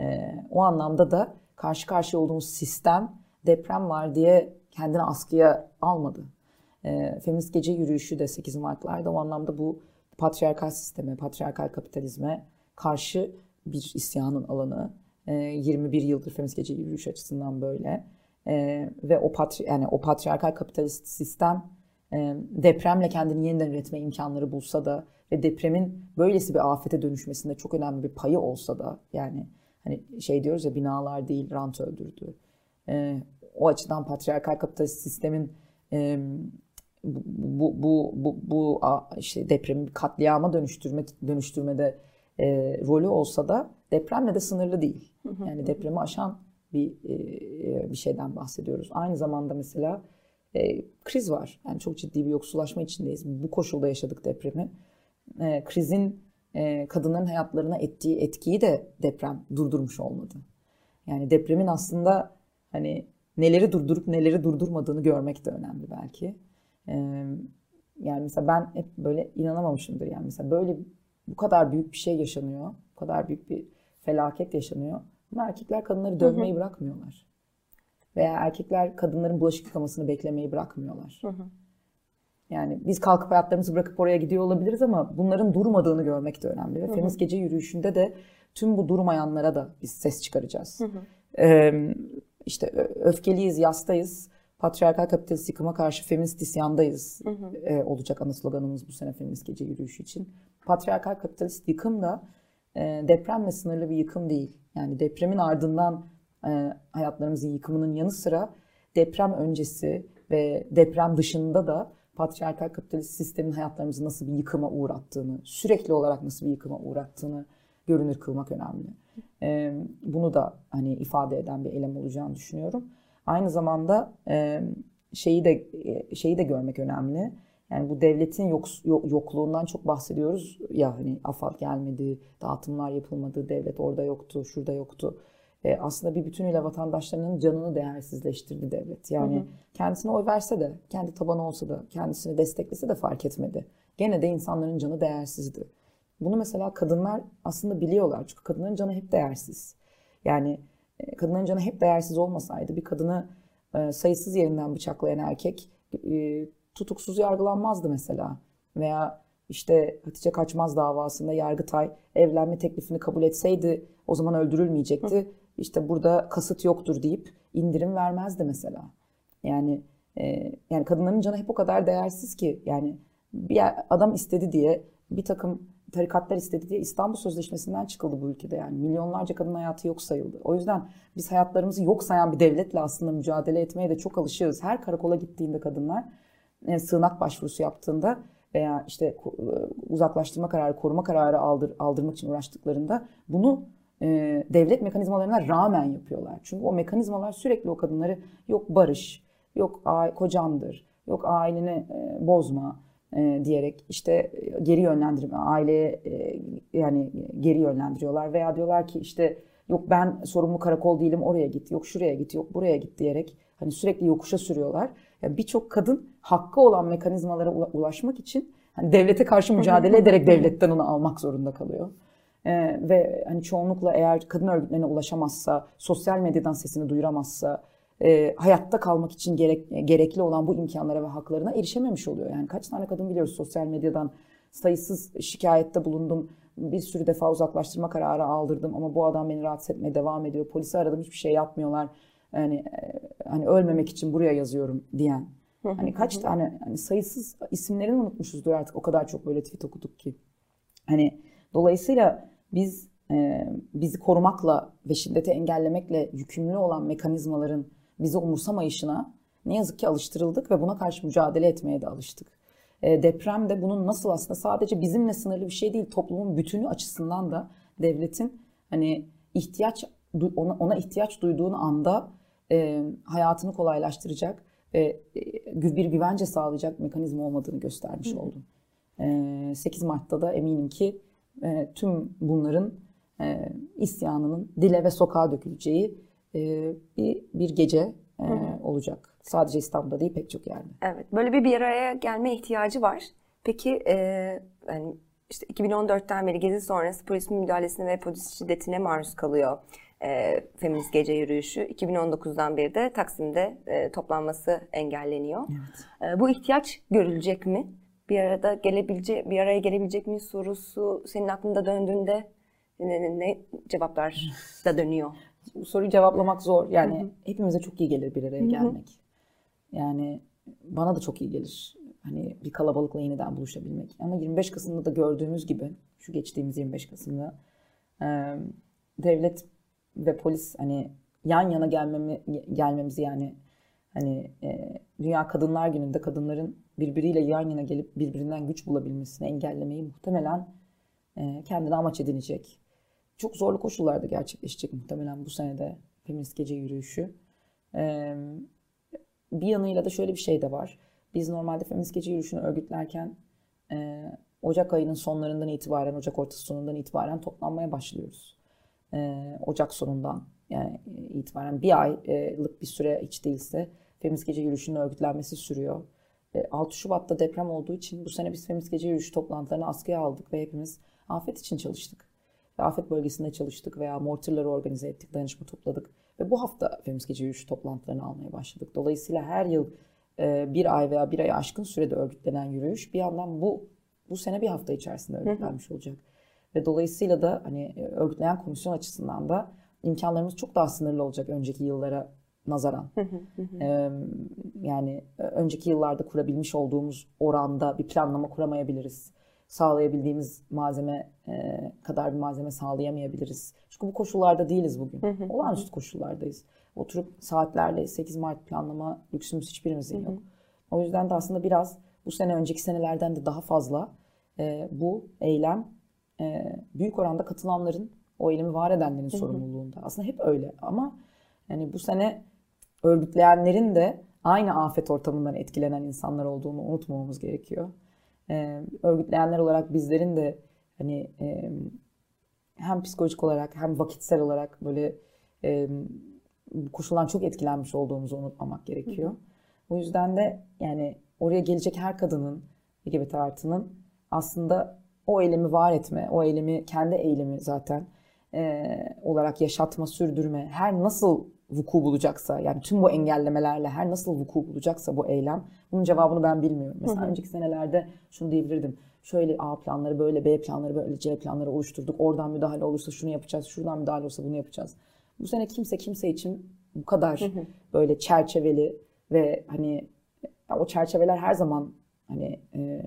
Ee, o anlamda da karşı karşıya olduğumuz sistem deprem var diye kendini askıya almadı. E, Feminist Gece Yürüyüşü de 8 Mart'larda o anlamda bu patriarkal sisteme, patriarkal kapitalizme karşı bir isyanın alanı. 21 yıldır feminist gece yürüyüş açısından böyle. Ve o patri yani o patriarkal kapitalist sistem depremle kendini yeniden üretme imkanları bulsa da ve depremin böylesi bir afete dönüşmesinde çok önemli bir payı olsa da yani hani şey diyoruz ya binalar değil rant öldürdü. O açıdan patriarkal kapitalist sistemin bu bu bu bu işte depremi katliama dönüştürmek dönüştürmede e, rolü olsa da depremle de sınırlı değil. Yani depremi aşan bir e, bir şeyden bahsediyoruz. Aynı zamanda mesela e, kriz var. Yani çok ciddi bir yoksullaşma içindeyiz. Bu koşulda yaşadık depremi. E, krizin e, kadınların hayatlarına ettiği etkiyi de deprem durdurmuş olmadı. Yani depremin aslında hani neleri durdurup neleri durdurmadığını görmek de önemli belki. E, yani mesela ben hep böyle inanamamışımdır. Yani mesela böyle bu kadar büyük bir şey yaşanıyor. Bu kadar büyük bir felaket yaşanıyor. Ama erkekler kadınları dövmeyi hı hı. bırakmıyorlar. Veya erkekler kadınların bulaşık yıkamasını beklemeyi bırakmıyorlar. Hı hı. Yani biz kalkıp hayatlarımızı bırakıp oraya gidiyor olabiliriz ama bunların durmadığını görmek de önemli. Ve Feminist Gece yürüyüşünde de tüm bu durmayanlara da biz ses çıkaracağız. Hı hı. Ee, işte öfkeliyiz, yastayız. Patriarkal kapitalist yıkıma karşı feminist isyandayız hı hı. E, olacak ana sloganımız bu sene Feminist Gece yürüyüşü için. Patriarkal kapitalist yıkım da e, depremle sınırlı bir yıkım değil. Yani depremin ardından e, hayatlarımızın yıkımının yanı sıra deprem öncesi ve deprem dışında da patriarkal kapitalist sistemin hayatlarımızı nasıl bir yıkıma uğrattığını, sürekli olarak nasıl bir yıkıma uğrattığını görünür kılmak önemli. E, bunu da hani ifade eden bir eylem olacağını düşünüyorum. Aynı zamanda e, şeyi de e, şeyi de görmek önemli. Yani bu devletin yok, yokluğundan çok bahsediyoruz ya hani AFAD gelmedi, dağıtımlar yapılmadı, devlet orada yoktu, şurada yoktu. E, aslında bir bütünüyle vatandaşlarının canını değersizleştirdi devlet. Yani hı hı. kendisine oy verse de, kendi tabanı olsa da, kendisini desteklese de fark etmedi. Gene de insanların canı değersizdi. Bunu mesela kadınlar aslında biliyorlar. Çünkü kadınların canı hep değersiz. Yani e, kadınların canı hep değersiz olmasaydı bir kadını e, sayısız yerinden bıçaklayan erkek e, tutuksuz yargılanmazdı mesela. Veya işte Hatice Kaçmaz davasında Yargıtay evlenme teklifini kabul etseydi o zaman öldürülmeyecekti. Hı. İşte burada kasıt yoktur deyip indirim vermezdi mesela. Yani e, yani kadınların canı hep o kadar değersiz ki yani bir adam istedi diye bir takım tarikatlar istedi diye İstanbul Sözleşmesi'nden çıkıldı bu ülkede yani. Milyonlarca kadın hayatı yok sayıldı. O yüzden biz hayatlarımızı yok sayan bir devletle aslında mücadele etmeye de çok alışığız. Her karakola gittiğinde kadınlar e, sığınak başvurusu yaptığında veya işte e, uzaklaştırma kararı, koruma kararı aldır, aldırmak için uğraştıklarında bunu e, devlet mekanizmalarına rağmen yapıyorlar. Çünkü o mekanizmalar sürekli o kadınları yok barış, yok kocandır, yok aileni e, bozma e, diyerek işte e, geri yönlendirme, aileye e, yani geri yönlendiriyorlar veya diyorlar ki işte yok ben sorumlu karakol değilim oraya git, yok şuraya git, yok buraya git diyerek hani sürekli yokuşa sürüyorlar. Yani birçok kadın hakkı olan mekanizmalara ulaşmak için hani devlete karşı mücadele ederek devletten onu almak zorunda kalıyor. Ee, ve hani çoğunlukla eğer kadın örgütlerine ulaşamazsa, sosyal medyadan sesini duyuramazsa, e, hayatta kalmak için gerek, gerekli olan bu imkanlara ve haklarına erişememiş oluyor. Yani kaç tane kadın biliyoruz sosyal medyadan sayısız şikayette bulundum. Bir sürü defa uzaklaştırma kararı aldırdım ama bu adam beni rahatsız etmeye devam ediyor. Polisi aradım hiçbir şey yapmıyorlar hani e, hani ölmemek için buraya yazıyorum diyen. Hani kaç tane hani sayısız isimlerini unutmuşuzdur artık o kadar çok böyle tweet okuduk ki. Hani dolayısıyla biz e, bizi korumakla ve şiddeti engellemekle yükümlü olan mekanizmaların bizi umursamayışına ne yazık ki alıştırıldık ve buna karşı mücadele etmeye de alıştık. E, deprem de bunun nasıl aslında sadece bizimle sınırlı bir şey değil, toplumun bütünü açısından da devletin hani ihtiyaç ona, ona ihtiyaç duyduğun anda e, hayatını kolaylaştıracak ve e, bir güvence sağlayacak mekanizma olmadığını göstermiş oldum. E, 8 Mart'ta da eminim ki e, tüm bunların e, isyanının dile ve sokağa döküleceği e, bir, bir gece e, olacak. Sadece İstanbul'da değil pek çok yerde. Evet, böyle bir bir araya gelme ihtiyacı var. Peki e, yani işte 2014'ten beri gezi sonrası polis müdahalesine ve polis şiddetine maruz kalıyor e, feminist gece yürüyüşü 2019'dan beri de Taksim'de e, toplanması engelleniyor. Evet. E, bu ihtiyaç görülecek mi? bir arada gelebilecek bir araya gelebilecek mi sorusu senin aklında döndüğünde ne, ne, ne cevaplar da dönüyor? Bu soruyu cevaplamak zor. Yani hı hı. hepimize çok iyi gelir bir araya hı hı. gelmek. Yani bana da çok iyi gelir. Hani bir kalabalıkla yeniden buluşabilmek. Ama 25 Kasım'da da gördüğümüz gibi şu geçtiğimiz 25 Kasım'da devlet ve polis hani yan yana gelmemi gelmemizi yani hani e, Dünya Kadınlar Günü'nde kadınların birbiriyle yan yana gelip birbirinden güç bulabilmesini engellemeyi muhtemelen e, kendine amaç edinecek. Çok zorlu koşullarda gerçekleşecek muhtemelen bu senede feminist gece yürüyüşü. E, bir yanıyla da şöyle bir şey de var. Biz normalde feminist gece yürüyüşünü örgütlerken e, Ocak ayının sonlarından itibaren, Ocak ortası sonundan itibaren toplanmaya başlıyoruz. E, Ocak sonundan yani itibaren bir aylık bir süre hiç değilse Feminist Gece Yürüyüşü'nün örgütlenmesi sürüyor. 6 Şubat'ta deprem olduğu için bu sene biz Feminist Gece Yürüyüşü toplantılarını askıya aldık ve hepimiz afet için çalıştık. Ve afet bölgesinde çalıştık veya mortarları organize ettik, danışma topladık. Ve bu hafta Feminist Gece Yürüyüşü toplantılarını almaya başladık. Dolayısıyla her yıl e, bir ay veya bir ay aşkın sürede örgütlenen yürüyüş bir yandan bu bu sene bir hafta içerisinde örgütlenmiş olacak. Ve dolayısıyla da hani e, örgütleyen komisyon açısından da imkanlarımız çok daha sınırlı olacak önceki yıllara nazaran. ee, yani önceki yıllarda kurabilmiş olduğumuz oranda bir planlama kuramayabiliriz. Sağlayabildiğimiz malzeme e, kadar bir malzeme sağlayamayabiliriz. Çünkü bu koşullarda değiliz bugün. Olağanüstü koşullardayız. Oturup saatlerle 8 Mart planlama lüksümüz hiçbirimizin yok. O yüzden de aslında biraz bu sene önceki senelerden de daha fazla e, bu eylem büyük oranda katılanların o eylemi var edenlerin sorumluluğunda. Aslında hep öyle ama yani bu sene örgütleyenlerin de aynı afet ortamından etkilenen insanlar olduğunu unutmamamız gerekiyor. Ee, örgütleyenler olarak bizlerin de hani e, hem psikolojik olarak hem vakitsel olarak böyle e, koşuldan çok etkilenmiş olduğumuzu unutmamak gerekiyor. Hı hı. O yüzden de yani oraya gelecek her kadının LGBT artının aslında o eylemi var etme, o eylemi kendi eylemi zaten e, olarak yaşatma, sürdürme, her nasıl vuku bulacaksa yani tüm bu engellemelerle her nasıl vuku bulacaksa bu eylem bunun cevabını ben bilmiyorum. Mesela hı hı. önceki senelerde şunu diyebilirdim. Şöyle A planları böyle B planları böyle C planları oluşturduk. Oradan müdahale olursa şunu yapacağız. Şuradan müdahale olursa bunu yapacağız. Bu sene kimse kimse için bu kadar hı hı. böyle çerçeveli ve hani o çerçeveler her zaman hani e,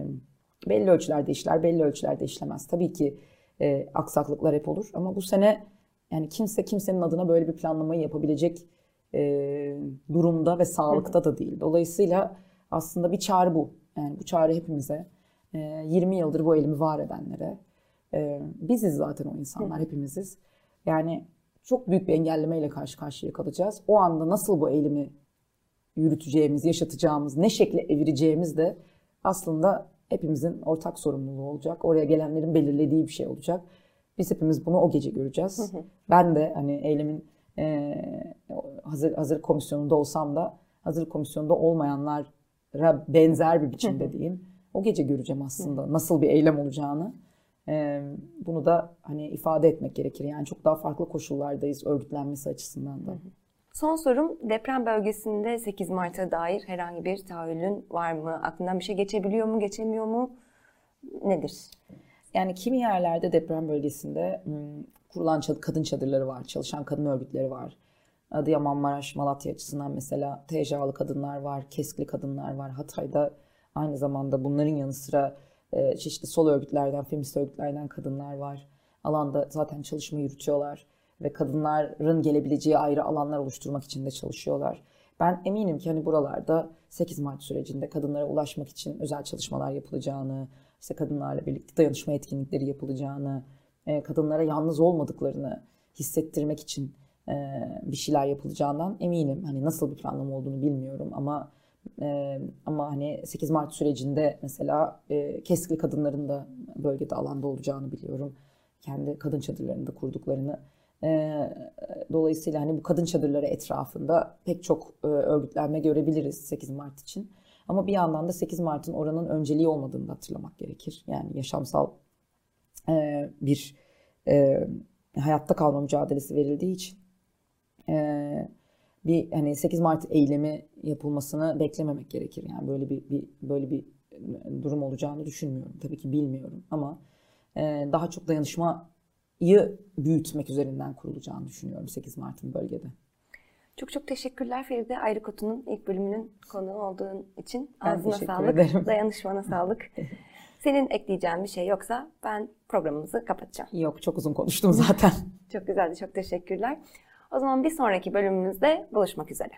belli ölçülerde işler, belli ölçülerde işlemez. Tabii ki e, aksaklıklar hep olur ama bu sene yani kimse kimsenin adına böyle bir planlamayı yapabilecek e, durumda ve sağlıkta da değil. Dolayısıyla aslında bir çağrı bu. Yani bu çağrı hepimize. E, 20 yıldır bu elimi var edenlere. E, biziz zaten o insanlar, hepimiziz. Yani çok büyük bir engellemeyle karşı karşıya kalacağız. O anda nasıl bu eylemi yürüteceğimiz, yaşatacağımız, ne şekle evireceğimiz de aslında hepimizin ortak sorumluluğu olacak. Oraya gelenlerin belirlediği bir şey olacak. Biz hepimiz bunu o gece göreceğiz. Hı hı. Ben de hani eylemin e, hazır hazır komisyonunda olsam da hazır komisyonunda olmayanlara benzer bir biçimde diyeyim. O gece göreceğim aslında nasıl bir eylem olacağını. E, bunu da hani ifade etmek gerekir. Yani çok daha farklı koşullardayız örgütlenmesi açısından da. Hı hı. Son sorum deprem bölgesinde 8 Mart'a dair herhangi bir tahayyülün var mı? Aklından bir şey geçebiliyor mu, geçemiyor mu? Nedir? Yani kimi yerlerde deprem bölgesinde kurulan kadın çadırları var, çalışan kadın örgütleri var. Adıyaman, Maraş, Malatya açısından mesela TCA'lı kadınlar var, KESK'li kadınlar var. Hatay'da aynı zamanda bunların yanı sıra e, çeşitli sol örgütlerden, feminist örgütlerden kadınlar var. Alanda zaten çalışma yürütüyorlar ve kadınların gelebileceği ayrı alanlar oluşturmak için de çalışıyorlar. Ben eminim ki hani buralarda 8 Mart sürecinde kadınlara ulaşmak için özel çalışmalar yapılacağını, işte kadınlarla birlikte dayanışma etkinlikleri yapılacağını, e, kadınlara yalnız olmadıklarını hissettirmek için e, bir şeyler yapılacağından eminim. Hani nasıl bir planlama olduğunu bilmiyorum ama e, ama hani 8 Mart sürecinde mesela keskli kadınların da bölgede alanda olacağını biliyorum. Kendi kadın çadırlarını da kurduklarını dolayısıyla hani bu kadın çadırları etrafında pek çok örgütlenme görebiliriz 8 Mart için. Ama bir yandan da 8 Mart'ın oranın önceliği olmadığını hatırlamak gerekir. Yani yaşamsal bir hayatta kalma mücadelesi verildiği için bir hani 8 Mart eylemi yapılmasını beklememek gerekir. Yani böyle bir, bir böyle bir durum olacağını düşünmüyorum. Tabii ki bilmiyorum ama e, daha çok dayanışmayı büyütmek üzerinden kurulacağını düşünüyorum 8 Mart'ın bölgede. Çok çok teşekkürler Feride Ayrı Kotu'nun ilk bölümünün konuğu olduğun için. Ağzına sağlık, ederim. [laughs] dayanışmana sağlık. [laughs] Senin ekleyeceğin bir şey yoksa ben programımızı kapatacağım. Yok çok uzun konuştum zaten. Çok güzeldi, çok teşekkürler. O zaman bir sonraki bölümümüzde buluşmak üzere.